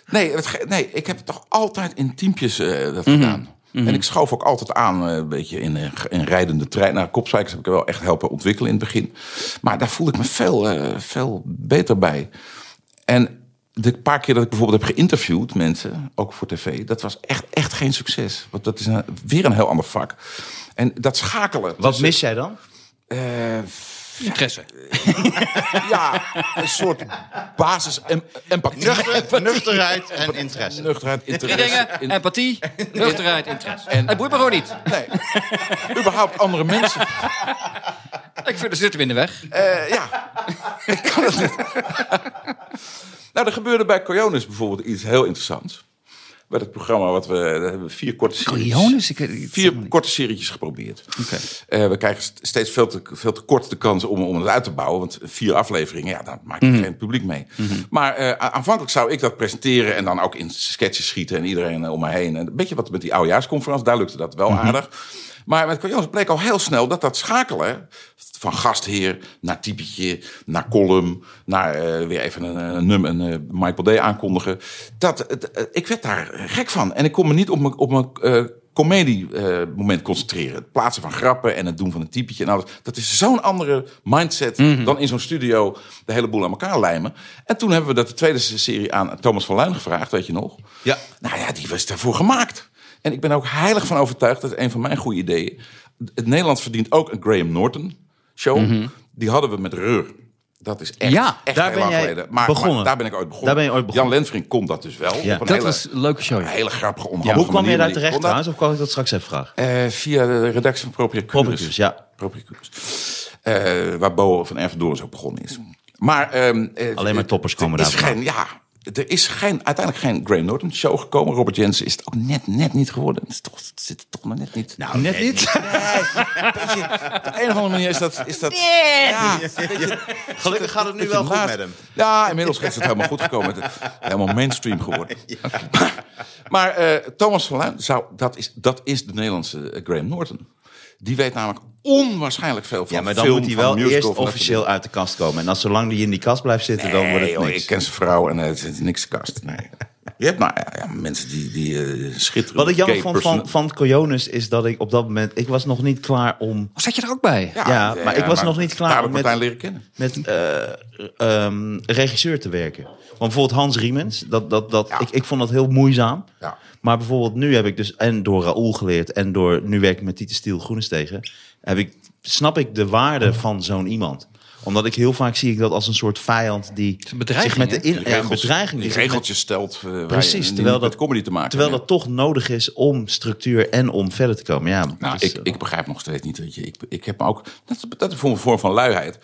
Nee, het, nee, ik heb toch altijd in teampjes eh, dat Mhm. gedaan. En ik schoof ook altijd aan, een beetje in, in rijdende trein. Nou, kopzijkers heb ik er wel echt helpen ontwikkelen in het begin. Maar daar voelde ik me veel, veel beter bij. En de paar keer dat ik bijvoorbeeld heb geïnterviewd mensen, ook voor tv, dat was echt, echt geen succes. Want dat is een, weer een heel ander vak. En dat schakelen. Wat tussen- mis jij dan? eh, Interesse. ja, een soort basis em- empathie. Nuchterheid en interesse. Nuchterheid, Drie interesse. dingen, in- empathie, nuchterheid, interesse. En- het boeit me gewoon niet. Nee, überhaupt andere mensen. Ik vind, er zitten we in de weg. Eh, ja, ik kan het niet. Nou, er gebeurde bij Coyonis bijvoorbeeld iets heel interessants. bij het programma wat we, hebben vier korte series. Coriolis? Ik, Vier korte serietjes geprobeerd. Eh, we krijgen st- steeds veel te, veel te kort de kans om, om het uit te bouwen. Want vier afleveringen, ja, daar maak je geen publiek mee. Maar eh, aanvankelijk zou ik dat presenteren en dan ook in sketches schieten en iedereen eh, om me heen. En een beetje wat met die oudejaarsconferentie, daar lukte dat wel aardig. Maar met bleek al heel snel dat dat schakelen van gastheer naar typetje, naar column, naar eh, weer even een, een nummer, een eh, Michael Day aankondigen. Dat, eh, ik werd daar gek van. En ik kon me niet op mijn, op mijn eh, comedie eh, moment concentreren. Het plaatsen van grappen en het doen van een typetje en alles. Dat is zo'n andere mindset dan in zo'n studio de hele boel aan elkaar lijmen. En toen hebben we dat de tweede serie aan Thomas van Luijn gevraagd, weet je nog? Ja. Nou ja, die was daarvoor gemaakt. En ik ben er ook heilig van overtuigd, dat is een van mijn goede ideeën. Het Nederlands verdient ook een Graham Norton show. Die hadden we met Reur. Dat is echt, Ja, echt daar heel ben lang geleden. Maar, begonnen. maar daar ben ik ooit begonnen. Daar ben je ooit begonnen. Jan Lenfrink kon dat dus wel. Ja. Op een dat hele, was een leuke show. een ja. hele grappige Hoe onhandige kwam je daar terecht trouwens? Of kan ik dat straks even vragen? Eh, via de redactie van Propriacurus. Propriacurus, ja. Propriacurus. Eh, waar Bo van Ervedorens ook begonnen is. Maar, eh, Alleen maar toppers komen daar Ja, er is geen, uiteindelijk geen Graham Norton show gekomen. Robert Jensen is het ook net, net niet geworden. Het, is toch, het zit er toch nog net niet. Nou, Net niet? op de een of andere manier is dat... Is dat ja, een beetje- Gelukkig gaat het nu wel goed met hem. Ja, inmiddels is het helemaal goed gekomen. Het is helemaal mainstream geworden. Maar, maar eh, Thomas van Luijn, zou, dat, is, dat is de Nederlandse eh, Graham Norton. Die weet namelijk onwaarschijnlijk veel van Ja, maar dan film, moet hij wel eerst officieel uit de kast komen. En als zolang die in die kast blijft zitten, dan wordt Nee, het joh, niks. ik ken zijn vrouw en eh, het is niks kast. Nee. Je hebt nou ja, mensen die, die eh, schitteren. Wat ik jammer vond van, van Coyones is dat ik op dat moment... Ik was nog niet klaar om... Zat je er ook bij? Ja, maar ik was nog niet klaar ik met- leren kennen. met eh, ehm, regisseur te werken. Want bijvoorbeeld Hans Riemens, dat, dat, dat, Ja. ik, ik vond dat heel moeizaam. Ja. Maar bijvoorbeeld nu heb ik dus en door Raoul geleerd en door nu werk ik met Tieten Stiel Groenestegen, heb ik, snap ik de waarde van zo'n iemand. Omdat ik heel vaak zie ik dat als een soort vijand die zich met de in, Die ja, regels- bedreiging die met- regeltjes stelt. eh, waar Precies, terwijl dat- comedy te maken terwijl dat toch nodig is om structuur en om verder te komen. Ja, Nou, dus, ik, eh, ik begrijp nog steeds niet. Weet je. Ik, ik heb me ook. Dat, dat is voor een vorm van luiheid.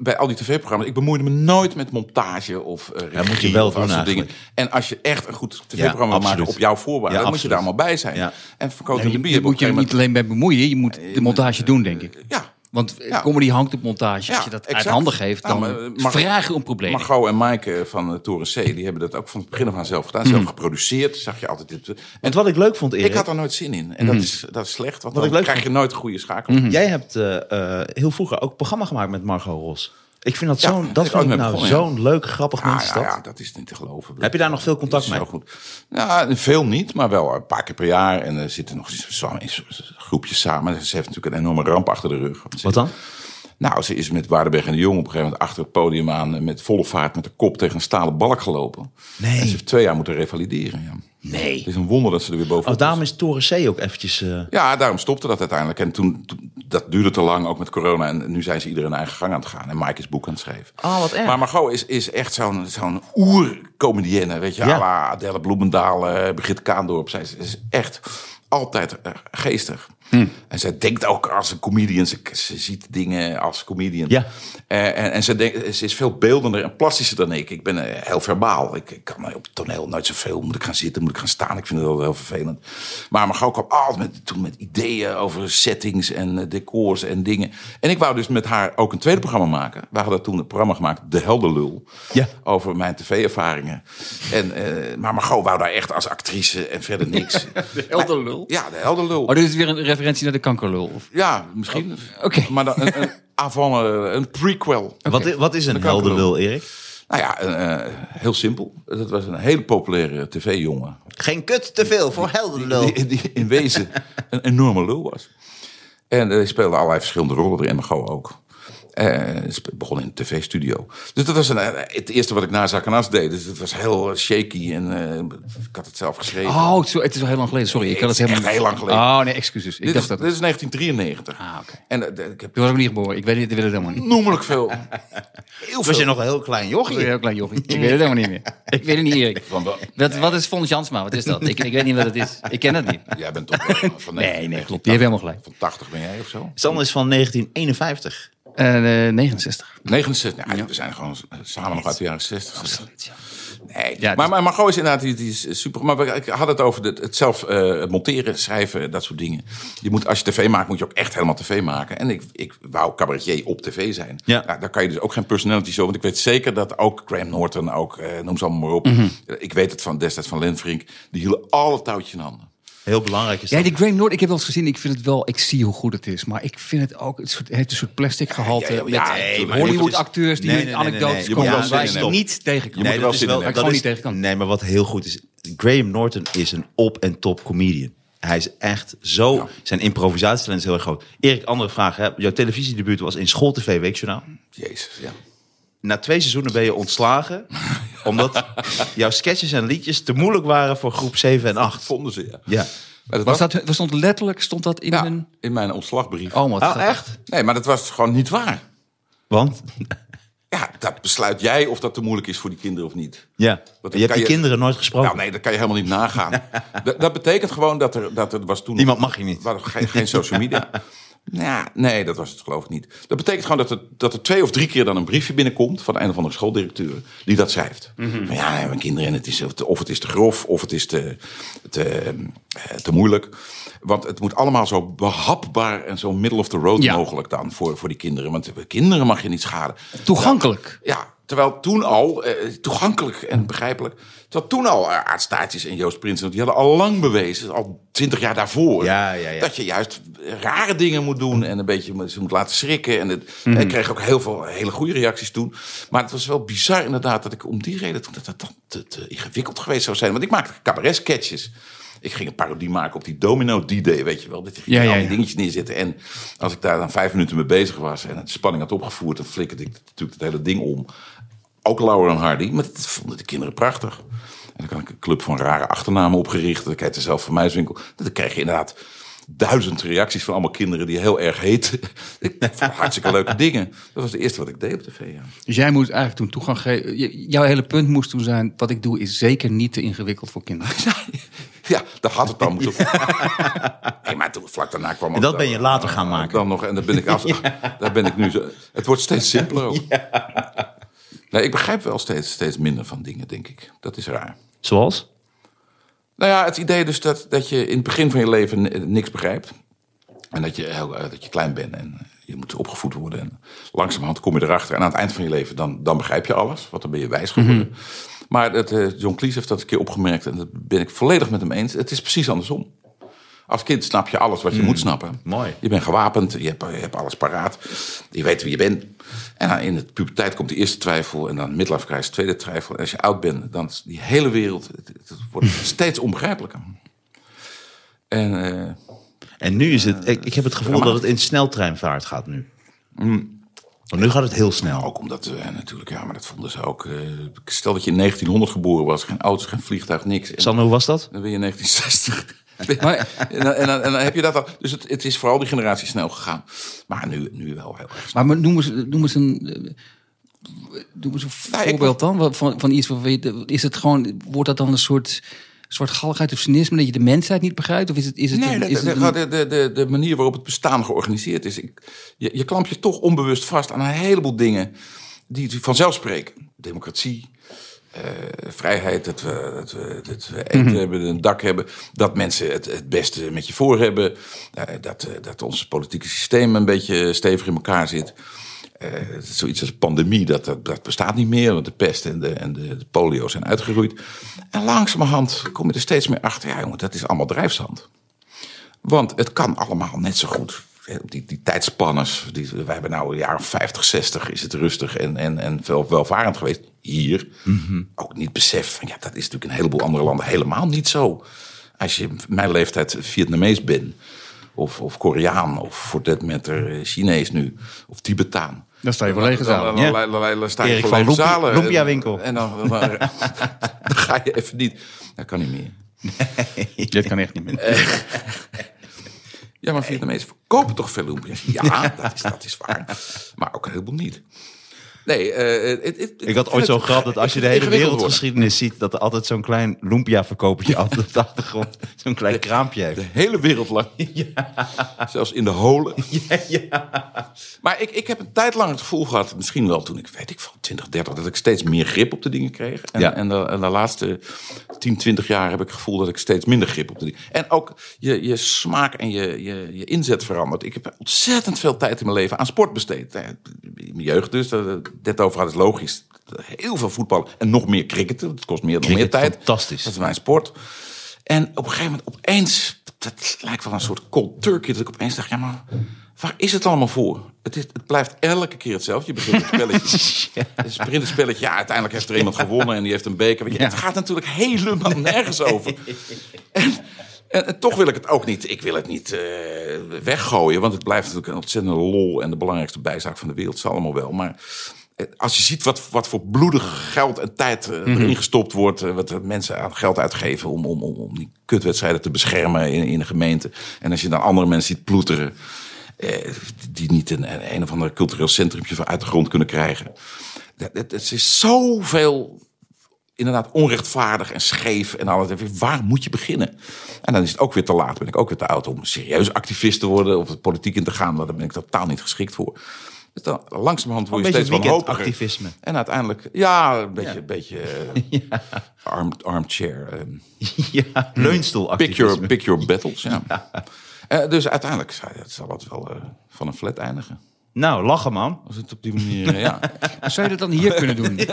Bij al die tv-programma's, ik bemoeide me nooit met montage of uh, regie moet je wel of doen soort dingen. En als je echt een goed tv-programma Ja, maakt op jouw voorwaarden, Ja, dan moet je daar allemaal bij zijn. Ja. En verkoop Nee, de bier. je moet je er niet alleen bij bemoeien, je moet de montage doen, denk ik. Ja, Want eh, Ja. comedy hangt op montage. Als Ja, je dat uit handen geeft, Ja, dan maar, eh, vraag je om problemen. Margot en Maaike van uh, Toren C, die hebben dat ook van het begin af aan zelf gedaan. Zelf geproduceerd, zag je altijd. Dit. En Want wat ik leuk vond, Erik, ik had daar nooit zin in. En dat, is, dat is slecht, want Wat dan ik leuk krijg je nooit een goede schakel. jij hebt eh, eh, heel vroeger ook een programma gemaakt met Margot Ros. Ik vind dat zo'n, dat vind ik nou zo'n leuk, grappig Ja, mens. ja, dat. ja, dat is niet te geloven. Heb je daar nog veel contact mee? Zo goed. Ja, veel niet, maar wel een paar keer per jaar. En er zitten nog groepjes samen. Ze heeft natuurlijk een enorme ramp achter de rug. Wat dan? Nou, ze is met Waardenberg en de Jong op een gegeven moment achter het podium aan... met volle vaart met de kop tegen een stalen balk gelopen. Nee. En ze heeft twee jaar moeten revalideren. Ja. Nee. Het is een wonder dat ze er weer bovenop Oh, daarom is. Toren C ook eventjes... eh, Ja, daarom stopte dat uiteindelijk. En toen, toen- dat duurde te lang, ook met corona. En nu zijn ze ieder hun eigen gang aan het gaan. En Mike is boek aan het schrijven. Oh, wat erg. Maar Margot is, is echt zo'n zo'n oer-comedienne. Weet je, Ja. Adele Bloemendaal, eh, Brigitte Kaandorp. Zij is, is echt altijd eh, geestig. Hm. En zij denkt ook als een comedian. Ze, ze ziet dingen als comedian. Ja. Eh, en en ze, denkt, ze is veel beeldender en plastischer dan ik. Ik ben eh, heel verbaal. Ik, ik kan op het toneel nooit zoveel. Moet ik gaan zitten, moet ik gaan staan. Ik vind het wel heel vervelend. Maar Margot kwam altijd met, toen met ideeën over settings en eh, decors en dingen. En ik wou dus met haar ook een tweede programma maken. We hadden toen een programma gemaakt, De Helderlul. Ja. Over mijn tv-ervaringen. En, eh, maar Margot wou daar echt als actrice en verder niks. de Helderlul? Ja, De Helderlul. Oh, dit is weer een referentie naar de kankerlul. Of- Ja, misschien. Oké. Maar dan een, een avant, eh, een prequel. wat, i- wat is een Dat kan ik helder wel. lul, Erik? Nou ja, eh, heel simpel. Dat was een hele populaire tv-jongen. Geen kut te veel voor helder lul. Die, die in wezen een enorme lul was. En hij speelde allerlei verschillende rollen erin, Margot ook. Eh, spe- begon in een tv-studio. Dus dat was een, eh, het eerste wat ik na Zakanas deed. Dus het was heel eh, shaky en eh, ik had het zelf geschreven. Oh, het is, het al heel lang geleden. Sorry, ik had het Het helemaal echt heel lang geleden. Oh, nee, excuses. Ik dit, dacht is, dat. dit is 1993. Ah, oké. En eh, ik heb Toen was ik niet geboren. Ik weet, het- ik weet het helemaal niet. noemelijk veel. Heel Was je nog een heel klein jochie? een heel klein jochie. Ik weet het helemaal niet meer. Ik weet het niet, Erik. Wat, wat is Fons Jansma? Wat is dat? Ik, ik weet niet wat het is. Ik ken het niet. Jij bent toch wel van Nee, nee, klopt. Je hebt helemaal gelijk. Van 80 ben jij of zo? Sander is van 1951. Eh, 69. 69. Ja, We zijn gewoon samen nog uit de jaren 60. Absoluut, ja. Nee, Ja, maar, dus- maar Margot is inderdaad die, die is super. Maar ik had het over het, het zelf eh, monteren, schrijven, dat soort dingen. Je moet, als je tv maakt, moet je ook echt helemaal tv maken. En ik, ik wou cabaretier op tv zijn. Ja. Nou, daar kan je dus ook geen personality show. Want ik weet zeker dat ook Graham Norton, ook, eh, noem ze allemaal maar op. Mhm. Ik weet het van destijds van Len Frink. Die hielden alle touwtjes in handen. Heel belangrijk is Ja, dat. die Graham Norton, ik heb wel eens gezien. Ik vind het wel, ik zie hoe goed het is. Maar ik vind het ook, het soort- heeft een soort plastic gehalte. Ja, ja, ja, met nee, Hollywood is- acteurs die Nee, met nee, nee, nee, anekdotes nee. Komen. wel waar ik niet tegen kan. Je moet er wel is wel, dat niet tegen kan. Nee, maar wat heel goed is, Graham Norton is een op- en top comedian. Hij is echt zo, Ja. zijn improvisatietalent is heel erg groot. Erik, andere vraag. Hè? Jouw televisiedebuut was in School TV Weekjournaal. Jezus, ja. Na twee seizoenen ben je ontslagen, omdat jouw sketches en liedjes te moeilijk waren voor groep 7 en 8. Vonden ze, ja. Ja. Maar dat Was dat, was stond letterlijk, stond dat in ja, een... in mijn ontslagbrief. Oh, wat Oh, echt? Nee, maar dat was gewoon niet waar. Want? Ja, dat besluit jij of dat te moeilijk is voor die kinderen of niet. Ja. Want je hebt die je- kinderen nooit gesproken. Nou, nee, dat kan je helemaal niet nagaan. dat, dat betekent gewoon dat er, dat er was toen... Niemand mag je niet. geen, geen social media. Nou, nee, dat was het geloof ik niet. Dat betekent gewoon dat er, dat er twee of drie keer dan een briefje binnenkomt... van een of andere schooldirecteur die dat schrijft. Van, ja, nee, mijn kinderen, en het is, of het is te grof of het is te, te, eh, te moeilijk. Want het moet allemaal zo behapbaar en zo middle of the road Ja. mogelijk dan voor, voor die kinderen. Want kinderen mag je niet schaden. Toegankelijk. Ja, terwijl toen al, eh, toegankelijk en begrijpelijk. Terwijl toen al eh, Aart Staartjes en Joost Prinsen, die hadden al lang bewezen, al twintig jaar daarvoor, Ja, ja, ja. dat je juist rare dingen moet doen en een beetje ze moet laten schrikken. En het, Mhm. ik kreeg ook heel veel hele goede reacties toen. Maar het was wel bizar inderdaad dat ik om die reden, toen dat dat dan te, te ingewikkeld geweest zou zijn. Want ik maakte cabaret sketches. Ik ging een parodie maken op die domino D-Day, weet je wel. Dat je ging Ja, ja, al die dingetjes neerzetten. En als ik daar dan vijf minuten mee bezig was en de spanning had opgevoerd, dan flikkerde ik natuurlijk het hele ding om. Ook Laura en Hardy, maar dat vonden de kinderen prachtig. En dan kan ik een club van rare achternamen opgericht. Dat heette zelf van Muiswinkel. Dan kreeg je inderdaad duizend reacties van allemaal kinderen die heel erg heten. Hartstikke leuke dingen. Dat was het eerste wat ik deed op tv. Ja. Dus jij moet eigenlijk toen toegang geven. je- Jouw hele punt moest toen zijn: wat ik doe is zeker niet te ingewikkeld voor kinderen. Ja, daar had het dan moeten. Maar toen, vlak daarna kwam. En dat dan- ben je later gaan maken. Dan nog, en daar ben ik af. Daar ben ik nu zo. Het wordt steeds simpeler ook. Nee, ik begrijp wel steeds, steeds minder van dingen, denk ik. Dat is raar. Zoals? Nou ja, het idee dus dat, dat je in het begin van je leven ni- niks begrijpt. En dat je, heel, eh, dat je klein bent en eh, je moet opgevoed worden. En langzamerhand kom je erachter. En aan het eind van je leven, dan, dan begrijp je alles. Want dan ben je wijs geworden. Maar het, eh, John Cleese heeft dat een keer opgemerkt. En dat ben ik volledig met hem eens. Het is precies andersom. Als kind snap je alles wat je moet snappen. Mooi. Je bent gewapend, je hebt, je hebt alles paraat. Je weet wie je bent. En dan in de puberteit komt de eerste twijfel. En dan midlife crisis, de tweede twijfel. En als je oud bent, dan is die hele wereld... Het, het wordt steeds onbegrijpelijker. En eh, En nu is het, ik, ik heb het gevoel dat het in sneltreinvaart gaat nu. Want nu gaat het heel snel. ook omdat we natuurlijk... Ja, maar dat vonden ze ook... eh, stel dat je in 1900 geboren was. Geen auto's, geen vliegtuig, niks. En hoe was dat? dan ben je in 1960. Maar- en, dan, en, dan, en dan heb je dat al. Dus het, het is vooral die generatie snel gegaan. Maar nu, nu wel heel erg snel. Maar noem eens, noem eens een. Noem eens een Nou, voorbeeld dan van, van iets waarvan. Is het gewoon. Wordt dat dan een soort. soort galligheid of cynisme dat je de mensheid niet begrijpt? Of is het. Is het, Nee, de, is de, het een- de, de, de, de manier waarop het bestaan georganiseerd is. Ik, je, je klampt je toch onbewust vast aan een heleboel dingen die vanzelf spreken. Democratie, eh, vrijheid, dat we, dat we, dat we eten hebben, een dak hebben. Dat mensen het, het beste met je voor hebben. eh, dat, eh, dat ons politieke systeem een beetje stevig in elkaar zit. Zoiets als pandemie, dat, dat, dat bestaat niet meer. Want de pest en de, en de, de polio zijn uitgeroeid. En langzamerhand kom je er steeds meer achter. Ja, jongen, dat is allemaal drijfzand. Want het kan allemaal net zo goed. Die, die tijdspannes, die, wij hebben nou een jaar of 50, 60 is het rustig en, en, en veel welvarend geweest. Hier ook niet besef van ja, dat is natuurlijk in een heleboel andere landen helemaal niet zo. Als je mijn leeftijd Vietnamees bent, of, of Koreaan, of voor dat matter eh, Chinees nu, of Tibetaan. Dan sta je voor lege zalen. Dan, dan- dan- dan- dan sta je Erik voor van lege zalen. En- winkel. En dan, ga je even niet. Dat kan niet meer. Dit kan echt niet meer. Ja, maar Vietnamezen verkopen toch veel lumpia's? Ja, dat is, dat is waar. Maar ook een heleboel niet. Nee, eh, het- Ik had ooit vind zo het gehad dat als je de hele wereldgeschiedenis ziet, dat er altijd zo'n klein lumpia-verkopertje altijd op de achtergrond zo'n klein kraampje heeft. De hele wereld lang. Zelfs in de holen. Maar ik, ik heb een tijd lang het gevoel gehad, misschien wel toen ik, weet ik van 20, 30, dat ik steeds meer grip op de dingen kreeg. En, Ja. en, de, en de laatste 10, 20 jaar heb ik het gevoel dat ik steeds minder grip op de dingen. En ook je, je smaak en je, je, je inzet verandert. Ik heb ontzettend veel tijd in mijn leven aan sport besteed. Eh, In mijn jeugd dus, dit over had is logisch. Heel veel voetbal en nog meer cricketen. Dat kost meer dan meer Cricket, tijd. fantastisch. Dat is mijn sport. En op een gegeven moment opeens, dat lijkt wel een soort cold turkey, dat ik opeens dacht, ja maar waar is het allemaal voor? Het, is, het blijft elke keer hetzelfde. Je begint het spelletje. Het is het spelletje, ja uiteindelijk heeft er iemand gewonnen en die heeft een beker. Weet je, Het gaat natuurlijk helemaal nergens over. En, en, en toch wil ik het ook niet, ik wil het niet eh, weggooien, want het blijft natuurlijk een ontzettende lol en de belangrijkste bijzaak van de wereld, is allemaal wel. Maar als je ziet wat, wat voor bloedig geld en tijd eh, erin gestopt wordt, eh, wat de mensen aan geld uitgeven om, om, om, om die kutwedstrijden te beschermen in, in de gemeente. En als je dan andere mensen ziet ploeteren, eh, die niet een, een, een of ander cultureel centrumpje uit de grond kunnen krijgen. Het, is zoveel inderdaad onrechtvaardig en scheef en alles. Waar moet je beginnen? En dan is het ook weer te laat. Ben ik ook weer te oud om serieus activist te worden of de politiek in te gaan. Daar ben ik totaal niet geschikt voor. Dus dan, langzamerhand word je steeds wanhopiger. En uiteindelijk, ja, een beetje, beetje eh, arm, armchair. ehm, Ja, pick, your, leunstoelactivisme. pick your battles, ja. Eh, dus uiteindelijk zal het- wel van een flat eindigen. Nou, lachen man. Als het op die manier, eh, ja. Zou je dat dan hier kunnen doen?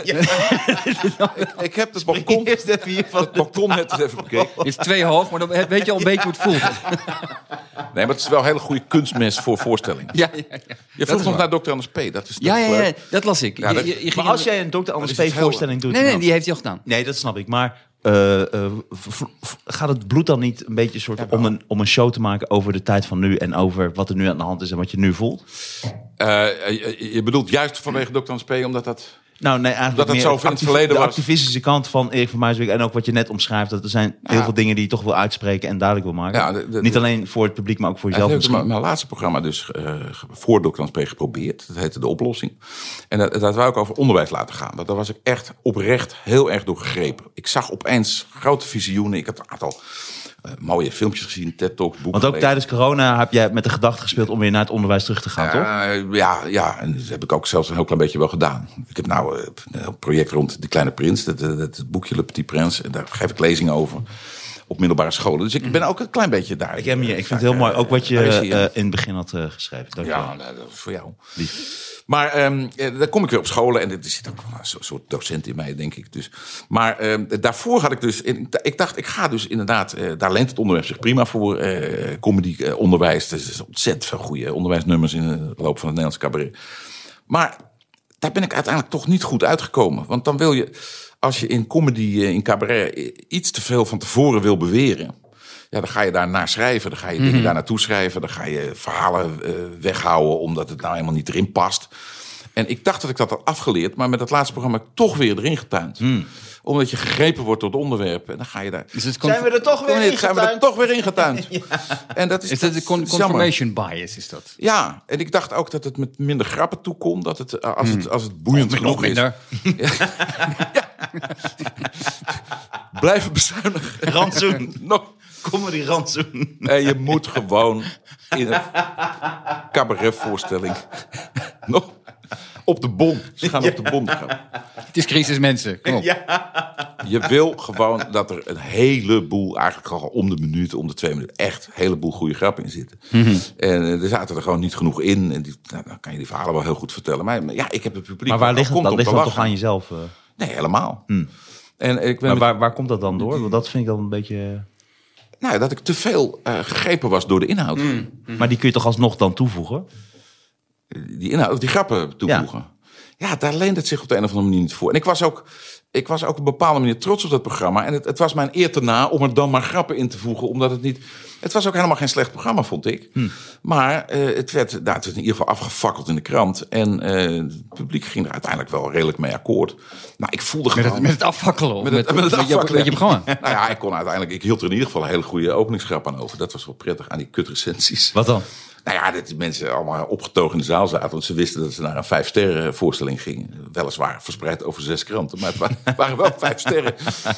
Ik heb het balkon, Eerst even hier van het balkon net eens even bekeken. Het is twee hoog, maar dan weet je al een beetje hoe het voelt. Nee, maar het is wel een hele goede kunstmes voor voorstellingen. Ja, ja, ja. Je vroeg nog naar Dr. Anders P. Dat is, dat Ja, ja, ja, leuk. dat las ik. Ja, Je- dat- je- je ging Maar als jij een Dr. Anders P voorstelling doet... Nee, nee, die heeft hij al gedaan. Nee, dat snap ik. Maar eh, eh, gaat het bloed dan niet een beetje soort om, een, om een show te maken over de tijd van nu en over wat er nu aan de hand is en wat je nu voelt? Eh, je, je bedoelt juist vanwege Dr. P. Omdat dat... Nou, nee, eigenlijk Dat het meer zo in het actief- verleden de was. activistische kant van Erik van Muiswijk en ook wat je net omschrijft. Dat er zijn heel veel dingen die je toch wil uitspreken en duidelijk wil maken. Ja, de- de- niet alleen voor het publiek, maar ook voor jezelf heb ik misschien. mijn, mijn laatste programma dus eh, voor Dr. P. geprobeerd. Dat heette De Oplossing. En dat, dat wou ik over onderwijs laten gaan. Dat, daar was ik echt oprecht heel erg door gegrepen. Ik zag opeens grote visioenen. Ik had een aantal mooie filmpjes gezien, TED-talks, boeken Want ook gelezen. tijdens corona heb jij met de gedachte gespeeld om weer naar het onderwijs terug te gaan, toch? Eh, ja, ja, en dat heb ik ook zelfs een heel klein beetje wel gedaan. Ik heb nou eh, een project rond De Kleine Prins, dat, dat, dat boekje Le Petit Prins. En daar geef ik lezingen over op middelbare scholen. Dus ik ben ook een klein beetje daar. Ik, heb hier, ik vind het heel mooi, ook wat je Daar eh, in het begin had eh, geschreven. Dank je. Ja, nou, dat is voor jou. Maar ehm, eh, dan kom ik weer op scholen en er zit ook wel een soort- docent in mij, denk ik. Dus. Maar ehm, daarvoor had ik dus, ik dacht, ik ga dus inderdaad, eh, daar leent het onderwerp zich prima voor. eh comedy, onderwijs, er is ontzettend veel goede onderwijsnummers in de loop van het Nederlands cabaret. Maar daar ben ik uiteindelijk toch niet goed uitgekomen. Want dan wil je, als je in comedy, eh, in cabaret, eh, iets te veel van tevoren wil beweren. Ja, dan ga je daar naar schrijven. Dan ga je dingen daar naartoe schrijven. Dan ga je verhalen eh, weghouden omdat het nou helemaal niet erin past. En ik dacht dat ik dat had afgeleerd. Maar met dat laatste programma heb ik toch weer erin getuind. Omdat je gegrepen wordt door het onderwerp. En dan ga je daar... Dus het Zijn we er toch weer Nee, in zijn we er getuind? toch weer in getuind. En dat is, Is dat de con- is jammer. confirmation bias? Is dat? Ja, en ik dacht ook dat het met minder grappen toekomt. Dat het, eh, als, het, als het boeiend Nog genoeg is. minder. Blijven bezuinigen. Rantsoen. Nog. Comedy rantsoen. En je moet gewoon in een cabaretvoorstelling nog op de bon. Ze gaan op de bon gaan. Het is crisis, mensen. Kom op. Je wil gewoon dat er een heleboel, eigenlijk al om de minuut, om de twee minuten, echt een heleboel goede grappen in zitten. Mhm. En eh, er zaten er gewoon niet genoeg in. En die, nou, dan kan je die verhalen wel heel goed vertellen. Maar maar ja, ik heb het publiek. Maar waar ligt Dat ligt toch aan jezelf? eh? Nee, helemaal. En ik ben Maar met- waar, waar komt dat dan door? Want dat vind ik dan een beetje... nou, dat ik te veel eh, gegrepen was door de inhoud. Maar die kun je toch alsnog dan toevoegen? Die, inhoud, die grappen toevoegen. Ja. daar leent het zich op de een of andere manier niet voor. En ik was ook, ik was ook op een bepaalde manier trots op dat programma. En het, het was mijn eer te na om er dan maar grappen in te voegen. Omdat het niet... Het was ook helemaal geen slecht programma, vond ik. Maar eh, het, werd, nou, het werd in ieder geval afgefakkeld in de krant. En eh, het publiek ging er uiteindelijk wel redelijk mee akkoord. Nou, ik voelde Met gewoon... het, met het afvakkelen. Met met, het- met met afvakkelen. met je programma. nou ja, ik kon uiteindelijk... Ik hield er in ieder geval een hele goede openingsgrap aan over. Dat was wel prettig aan die kutrecensies. Wat dan? Nou ja, dat die mensen allemaal opgetogen in de zaal zaten. Want ze wisten dat ze naar een vijf sterren voorstelling gingen. Weliswaar verspreid over zes kranten. Maar het wa- het waren wel vijf sterren.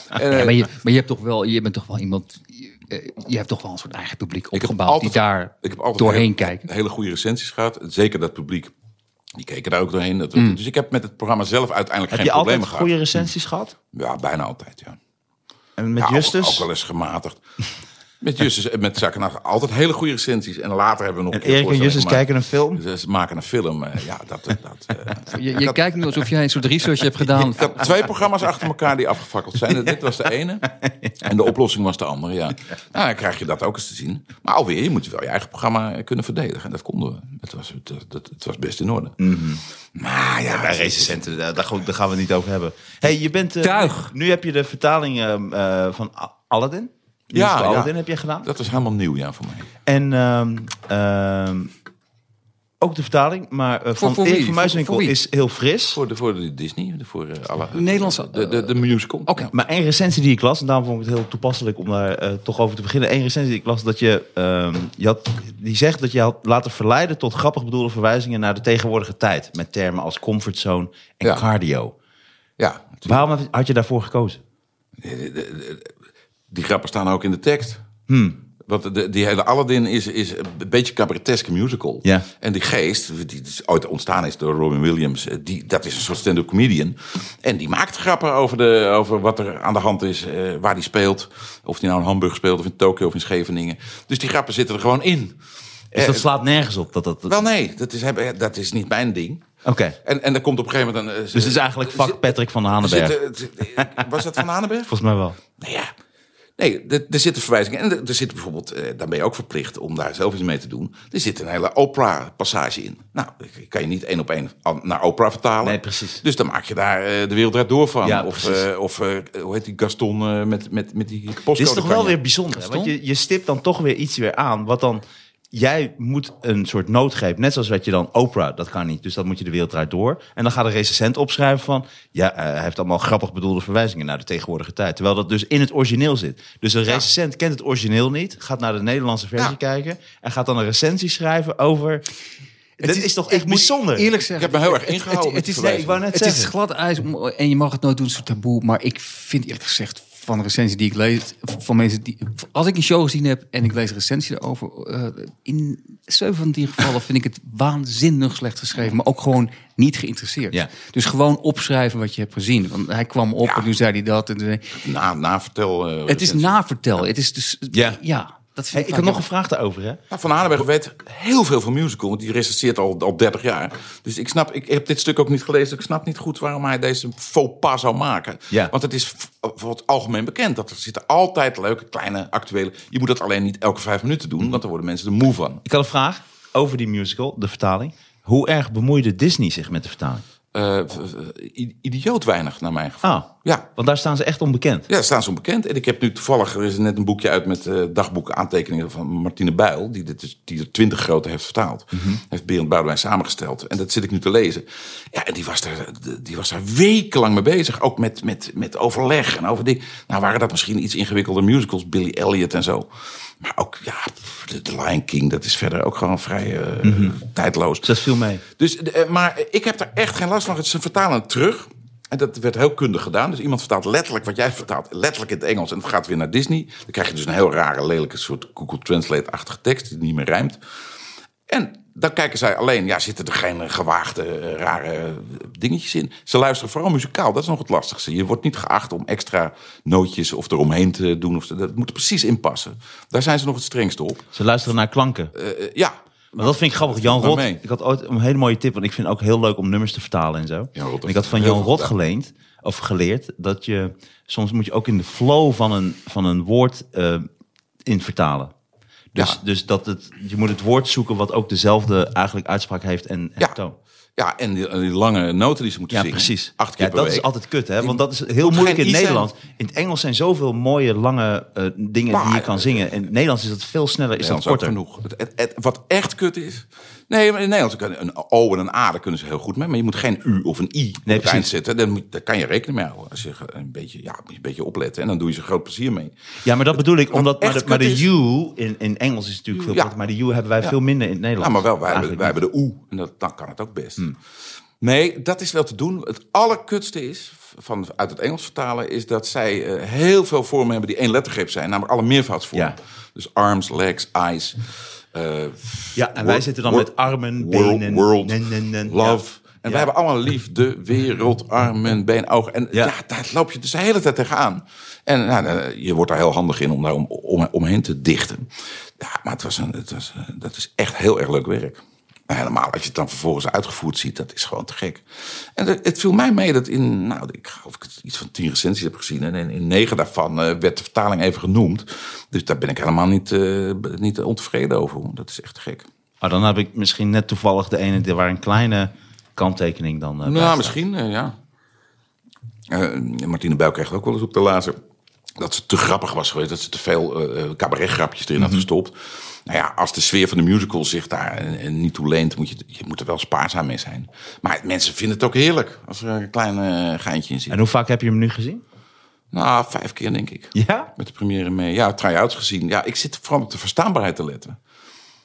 En, eh, Ja, maar, je, maar je hebt toch wel, je bent toch wel iemand. Je, eh, je hebt toch wel een soort eigen publiek heb opgebouwd altijd- die daar ik heb altijd doorheen kijken. Hele goede recensies gehad. Zeker dat publiek. Die keken daar ook doorheen. Dat- Mm. Dus ik heb met het programma zelf uiteindelijk Heb geen je altijd problemen gehad. goede recensies gehad? Ja, bijna altijd, ja. En met Ja, ook- Justus? Ook, wel eens gematigd. Met Justus en met Zakkenaar altijd hele goede recensies. En later hebben we nog en een keer Erik en Justus kijken een film? Ze maken een film. eh, ja, dat... dat eh, Je, je kijkt nu alsof jij een soort research hebt gedaan. Ik had twee programma's achter elkaar die afgefakkeld zijn. Dit was de ene. En de oplossing was de andere, ja. Nou, dan krijg je dat ook eens te zien. Maar alweer, je moet wel je eigen programma kunnen verdedigen. En dat konden we. Het was, het, het, het was best in orde. Maar ja, Bij recensenten, daar, daar gaan we- het niet over hebben. Hey, je bent, eh, Tuig. Nu heb je de vertaling eh, van Aladdin. Ja, ja. Aladdin heb je gedaan. dat was helemaal nieuw, ja, voor mij. En ehm, ehm, ook de vertaling, maar eh, van voor van Muiswinkel is heel fris. Voor de, voor de Disney, de- voor eh, alle... Nederlandse- De, de, de musical. Oké. Maar één recensie die ik las, en daarom vond ik het heel toepasselijk om daar eh, toch over te beginnen. Eén recensie die ik las, dat je, ehm, je had, die zegt dat je had laten verleiden tot grappig bedoelde verwijzingen naar de tegenwoordige tijd. Met termen als comfortzone en Ja. cardio. Ja, Waarom had je daarvoor gekozen? Die grappen staan ook in de tekst. Hmm. Want de, die hele Aladdin is, is een beetje cabareteske musical. Ja. En die geest, die dus ooit ontstaan is door Robin Williams, eh, die, dat is een soort stand-up comedian. En die maakt grappen over, de, over wat er aan de hand is, eh, waar die speelt. Of die nou in Hamburg speelt, of in Tokio, of in Scheveningen. Dus die grappen zitten er gewoon in. Dus Eh, dat slaat nergens op. Dat, dat, dat- Wel nee, dat is, dat is niet mijn ding. Oké. En, en er komt op een gegeven moment... Een, eh, Dus het is eigenlijk vak Patrick van de Hanenberg. zit- eh, was dat van Hanenberg? Volgens mij wel. Nou ja, nee, er, er zitten verwijzingen. En er, er zit bijvoorbeeld, eh, dan ben je ook verplicht om daar zelf iets mee te doen. Er zit een hele opera-passage in. Nou, ik kan je niet één op één naar opera vertalen. Nee, precies. Dus dan maak je daar eh, de wereld door van. Ja, of eh, of eh, hoe heet die Gaston met, met, met die postcode. Dit is toch wel weer bijzonder. hè? Want je, je stipt dan toch weer iets weer aan. Wat dan... Jij moet een soort noodgreep, net zoals wat je dan Oprah, dat kan niet. Dus dat moet je de wereld draait door. En dan gaat de recensent opschrijven van, ja, eh, hij heeft allemaal grappig bedoelde verwijzingen naar de tegenwoordige tijd. Terwijl dat dus in het origineel zit. Dus een recensent kent het origineel niet, gaat naar de Nederlandse versie Ja. kijken en gaat dan een recensie schrijven over. Dit is, toch echt ik moet bijzonder. Eerlijk Ik zeggen. heb me heel erg ingehouden Het, het, is, Nee, ik wou net het is glad ijs om- en je mag het nooit doen, een soort taboe. Maar ik vind eerlijk gezegd van de recensie die ik lees, van mensen die. Als ik een show gezien heb en ik lees een recensie daarover, eh, in zeven van die gevallen vind ik het waanzinnig slecht geschreven, maar ook gewoon niet geïnteresseerd. Ja. Dus gewoon opschrijven wat je hebt gezien. Want hij kwam op Ja. en toen zei hij dat. En Na, na vertel. eh, het is navertel. Het is dus. Ja. ja dat Hey, vind ik ik had nog een vraag daarover. Hè? Nou, van Hanenberg weet heel veel van musical, want die recenseert al, al 30 jaar. Dus ik snap, ik heb dit stuk ook niet gelezen. Ik snap niet goed waarom hij deze faux pas zou maken. Ja. Want het is voor het algemeen bekend dat er zitten altijd leuke, kleine, actuele. Je moet dat alleen niet elke vijf minuten doen, want dan worden mensen er moe van. Ik had een vraag over die musical, de vertaling. Hoe erg bemoeide Disney zich met de vertaling? Eh, idioot weinig, naar mijn gevoel. Ah, Ja. want daar staan ze echt onbekend. Ja, staan ze onbekend. En ik heb nu toevallig, er is net een boekje uit met eh, dagboeken, aantekeningen van Martine Bijl, die, dit is, die er twintig grote heeft vertaald. Heeft Berend Boudewijn samengesteld. En dat zit ik nu te lezen. Ja, en die was daar, die was daar wekenlang mee bezig. Ook met, met, met overleg en over die. Nou waren dat misschien iets ingewikkelder musicals, Billy Elliot en zo. Maar ook, ja, de, Lion King, dat is verder ook gewoon vrij eh, tijdloos. Dat viel mee. Dus, eh, maar ik heb daar echt geen last van. Ze vertalen het terug. En dat werd heel kundig gedaan. Dus iemand vertaalt letterlijk wat jij vertaalt, letterlijk in het Engels. En het gaat weer naar Disney. Dan krijg je dus een heel rare, lelijke soort Google Translate-achtige tekst die niet meer rijmt. En dan kijken zij alleen, ja, zitten er geen gewaagde, eh, rare dingetjes in. Ze luisteren vooral muzikaal, dat is nog het lastigste. Je wordt niet geacht om extra nootjes of eromheen te doen. Of dat moet er precies inpassen. Daar zijn ze nog het strengste op. Ze luisteren naar klanken. Eh, eh, ja, Maar dat vind ik grappig. Jan Rot, ik had ooit een hele mooie tip. Want ik vind het ook heel leuk om nummers te vertalen en zo. En ik had van Jan Rot geleend, of geleerd, dat je soms moet je ook in de flow van een, van een woord eh, in vertalen. Dus, Ja. dus dat het, je moet het woord zoeken wat ook dezelfde eigenlijk uitspraak heeft en, en Ja. toon. Ja, en die, lange noten die ze moeten Ja, zingen. precies. Acht keer ja, per dat week. is altijd kut, hè? Want dat is heel moeilijk in. Nederlands. In het Engels zijn zoveel mooie, lange eh, dingen die je kan zingen. In het Nederlands is dat veel sneller, is dat korter. genoeg. Het, het- het- wat echt kut is. Nee, maar in Nederlands kunnen een O en een A, daar kunnen ze heel goed mee. Maar je moet geen U of een I Nee, zetten. Daar, moet- daar kan je rekening mee houden. Als je een beetje, ja, een beetje opletten. En dan doe je ze groot plezier mee. Ja, maar dat bedoel ik, omdat maar de, maar de U in, in Engels is natuurlijk veel Ja. maar de U hebben wij veel minder in het Ja, Nederlands. maar wel, wij, hebben, Eigenlijk wij hebben de oe. En dat, dan kan het ook best. Nee, dat is wel te doen. Het allerkutste is, van, uit het Engels vertalen, is dat zij eh, heel veel vormen hebben die één lettergreep zijn. Namelijk alle meervoudsvormen. Ja. Dus arms, legs, eyes. Eh, Ja, en wij zitten dan wor- met armen, world, benen, world, nen, nen, nen. love. Ja. En wij hebben allemaal liefde, wereld, armen, been, ogen. En ja. Ja. daar loop je dus de hele tijd tegenaan. En nou, eh, je wordt daar heel handig in om daar om, om, omheen te dichten. Ja, maar het was een, het was, eh, dat is echt heel erg leuk werk. Helemaal als je het dan vervolgens uitgevoerd ziet, dat is gewoon te gek. En het, viel mij mee dat in, nou, ik geloof ik iets van tien recensies heb gezien. En in, negen daarvan eh, werd de vertaling even genoemd. Dus daar ben ik helemaal niet, eh, niet ontevreden over. Dat is echt te gek. Maar dan heb ik misschien net toevallig de ene die- waar een kleine kanttekening dan bij Nou, misschien, eh, ja. Martine Buik kreeg ook wel eens op de lazer dat ze te grappig was geweest. Dat ze te veel eh cabaretgrapjes erin Mhm. had gestopt. Nou ja, als de sfeer van de musical zich daar eh, niet toe leent, moet je, je moet er wel spaarzaam mee zijn. Maar mensen vinden het ook heerlijk als er een klein geintje in zit. En hoe vaak heb je hem nu gezien? Nou, vijf keer denk ik. Ja? Met de première mee. Ja, try-outs gezien. Ja, ik zit vooral op de verstaanbaarheid te letten.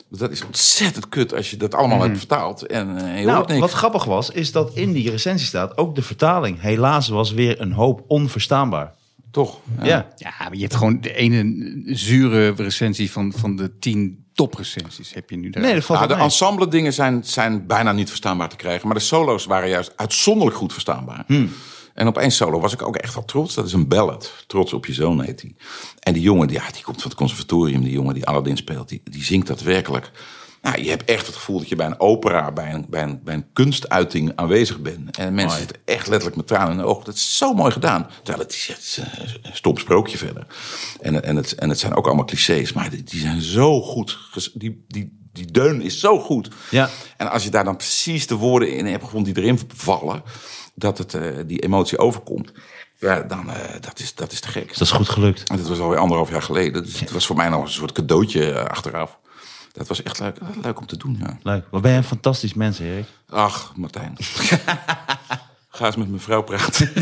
Dat is ontzettend kut als je dat allemaal hebt vertaald. En eh, je Nou, niks. wat grappig was, is dat in die recensie staat ook de vertaling. Helaas was weer een hoop onverstaanbaar. Toch? Ja. Ja, maar je hebt gewoon de ene zure recensie van, van de tien toprecensies heb je nu daar. Nee, dat valt Nou, wel de mee. ensemble dingen zijn, zijn bijna niet verstaanbaar te krijgen. Maar de solo's waren juist uitzonderlijk goed verstaanbaar. Hmm. En op één solo was ik ook echt wel trots. Dat is een ballad. Trots op je zoon heet hij. En die jongen, die, ja, die komt van het conservatorium. Die jongen die Aladdin speelt, die, die zingt dat werkelijk. Nou, je hebt echt het gevoel dat je bij een opera, bij een, bij een, bij een kunstuiting aanwezig bent. En mensen zitten echt letterlijk met tranen in de ogen. Dat is zo mooi gedaan. Terwijl het is, het is een stom sprookje verder. En, en, het, en het zijn ook allemaal clichés. Maar die, die zijn zo goed. Die, die, die deun is zo goed. Ja. En als je daar dan precies de woorden in hebt gevonden die erin vallen, dat het eh, die emotie overkomt, ja, dan uh, dat is dat is te gek. Dat is goed gelukt. En dit was alweer anderhalf jaar geleden, dus het was voor mij nog een soort cadeautje achteraf. Dat was echt leuk, leuk om te doen. Ja. Leuk. Wat ben je een fantastisch mens, Erik. Ach, Martijn. Ga eens met mijn vrouw praten.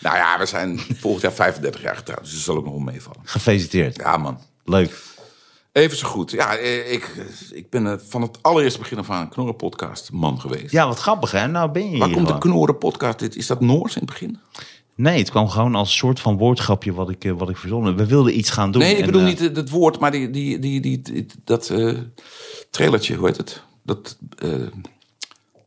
nou ja, we zijn volgend jaar 35 jaar getrouwd, dus dat zal ook nog wel meevallen. Gefeliciteerd. Ja, man. Leuk. Even zo goed. Ja, eh, ik, ik ben van het allereerste begin af aan een knorrenpodcast man geweest. Ja, wat grappig hè. Nou ben je Waar hier komt de gewoon. knorrenpodcast? Dit Is dat Noors in het begin? Nee, het kwam gewoon als soort van woordgrapje wat ik, eh, wat ik verzonnen. We wilden iets gaan doen. Nee, ik bedoel eh, niet het het woord, maar die, die, die, die, die- dat eh trailertje, hoe heet het? Dat, eh, nou,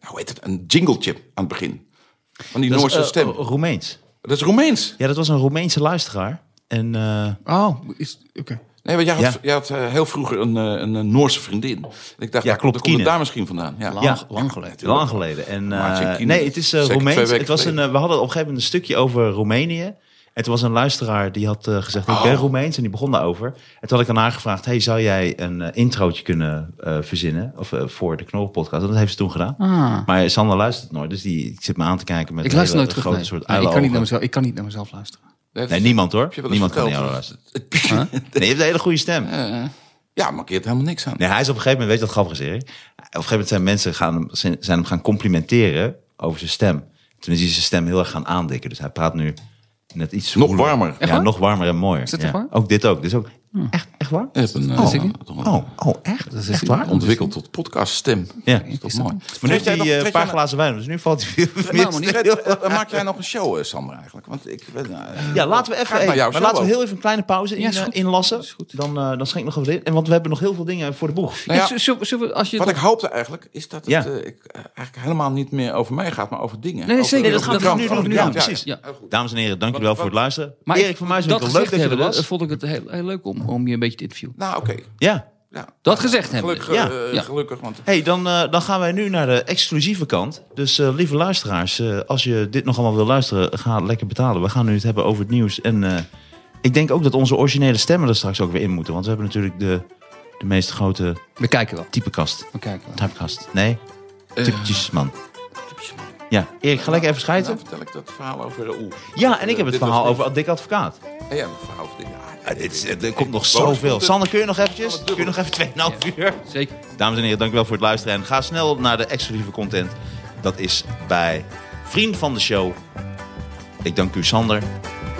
hoe heet het? Een jingletje aan het begin. Van die dat is, Noorse eh, stem. Roemeens. Dat is Roemeens. Ja, dat was een Roemeense luisteraar. En eh, Oh, is, oké. Nee, want jij had, Ja. jij had eh, heel vroeger een, eh, een, eh, Noorse vriendin. En ik dacht, Ja, klopt, dat komt daar misschien vandaan. Ja. Lang, Ja. lang geleden. lang geleden. En, eh, nee, het is uh, Het was een, we hadden op een gegeven moment een stukje over Roemenië. En toen was een luisteraar die had eh, gezegd, ik ben Oh. Roemeens. En die begon daarover. En toen had ik aan haar gevraagd, hey, zou jij een eh, introotje kunnen eh, verzinnen? Of voor de Knorren podcast. En dat heeft ze toen gedaan. Ah. Maar Sander luistert nooit. Dus die ik zit me aan te kijken met Ik een luister hele nooit terug. grote Nee. soort Nee, ik, kan niet naar mezelf, ik kan niet naar mezelf luisteren. Nee, niemand hoor. Niemand kan naar jou luisteren. Nee, je hebt een hele goede stem. Ja, markeert helemaal niks aan. Nee, hij is op een gegeven moment, weet je wat grappig is, Erik? Op een gegeven moment zijn mensen gaan zijn hem gaan complimenteren over zijn stem. Toen is hij zijn stem heel erg gaan aandikken. Dus hij praat nu net iets Nog warmer. Ja, nog warmer en mooier. Is dat ja. Ook dit ook. Dus ook echt, echt waar? Je hebt een, dat eh, ik Oh, oh, echt? Dat is echt waar? ontwikkeld tot podcaststem. Ja. Dat is toch mooi. Maar nu heeft jij hij nog- eh, een trek paar glazen wijn, dus nu valt hij weer Nou, niet. Eh, eh, Maak jij nog een show, eh, Sander, eigenlijk? Want ik, eh, Ja, laten we even, maar laten we heel even een kleine pauze in, Ja, is eh, goed. inlassen. Is goed. Dan, eh, dan schenk ik nog wat in. En want we hebben nog heel veel dingen voor de boeg. Nou ja, Ja, zullen we- zullen we- als je Wat ik hoopte eigenlijk, is dat het Ja. eh, ik, eh, eigenlijk helemaal niet meer over mij gaat, maar over dingen. Nee, zeker. Dat de gaan we krant, nu doen. Ja, precies. Dames en heren, dank jullie wel Wat- voor het luisteren. Maar Erik van dat leuk dat je er hebben, was. vond ik het heel, heel leuk om, om je een beetje te interviewen. Nou, oké. Ja. Ja. Dat gezegd hebben. Gelukkig, Ja. eh, Ja. gelukkig, want hey, dan, eh, dan gaan wij nu naar de exclusieve kant. Dus eh, lieve luisteraars, eh, als je dit nog allemaal wil luisteren, ga lekker betalen. We gaan nu het hebben over het nieuws. En eh, ik denk ook dat onze originele stemmen er straks ook weer in moeten. Want we hebben natuurlijk de de meest grote We kijken wel. typekast. We kijken wel. Typekast. Nee, typetjesman. Ja, Erik, ga lekker even Nou, schijten. vertel ik dat verhaal over Raoul. Ja, en ik heb het verhaal over Dick Advocaat. En jij hebt het verhaal over... Ja, Ja, dit is, er komt nog zoveel. Sander, kun je nog eventjes? Kun je nog even 2,5 uur? Zeker. Dames en heren, dankjewel voor het luisteren. En ga snel naar de exclusieve content. Dat is bij Vriend van de Show. Ik dank u Sander.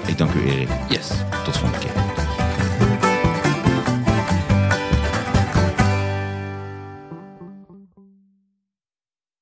Ik dank u Erik. Yes. Tot de volgende keer.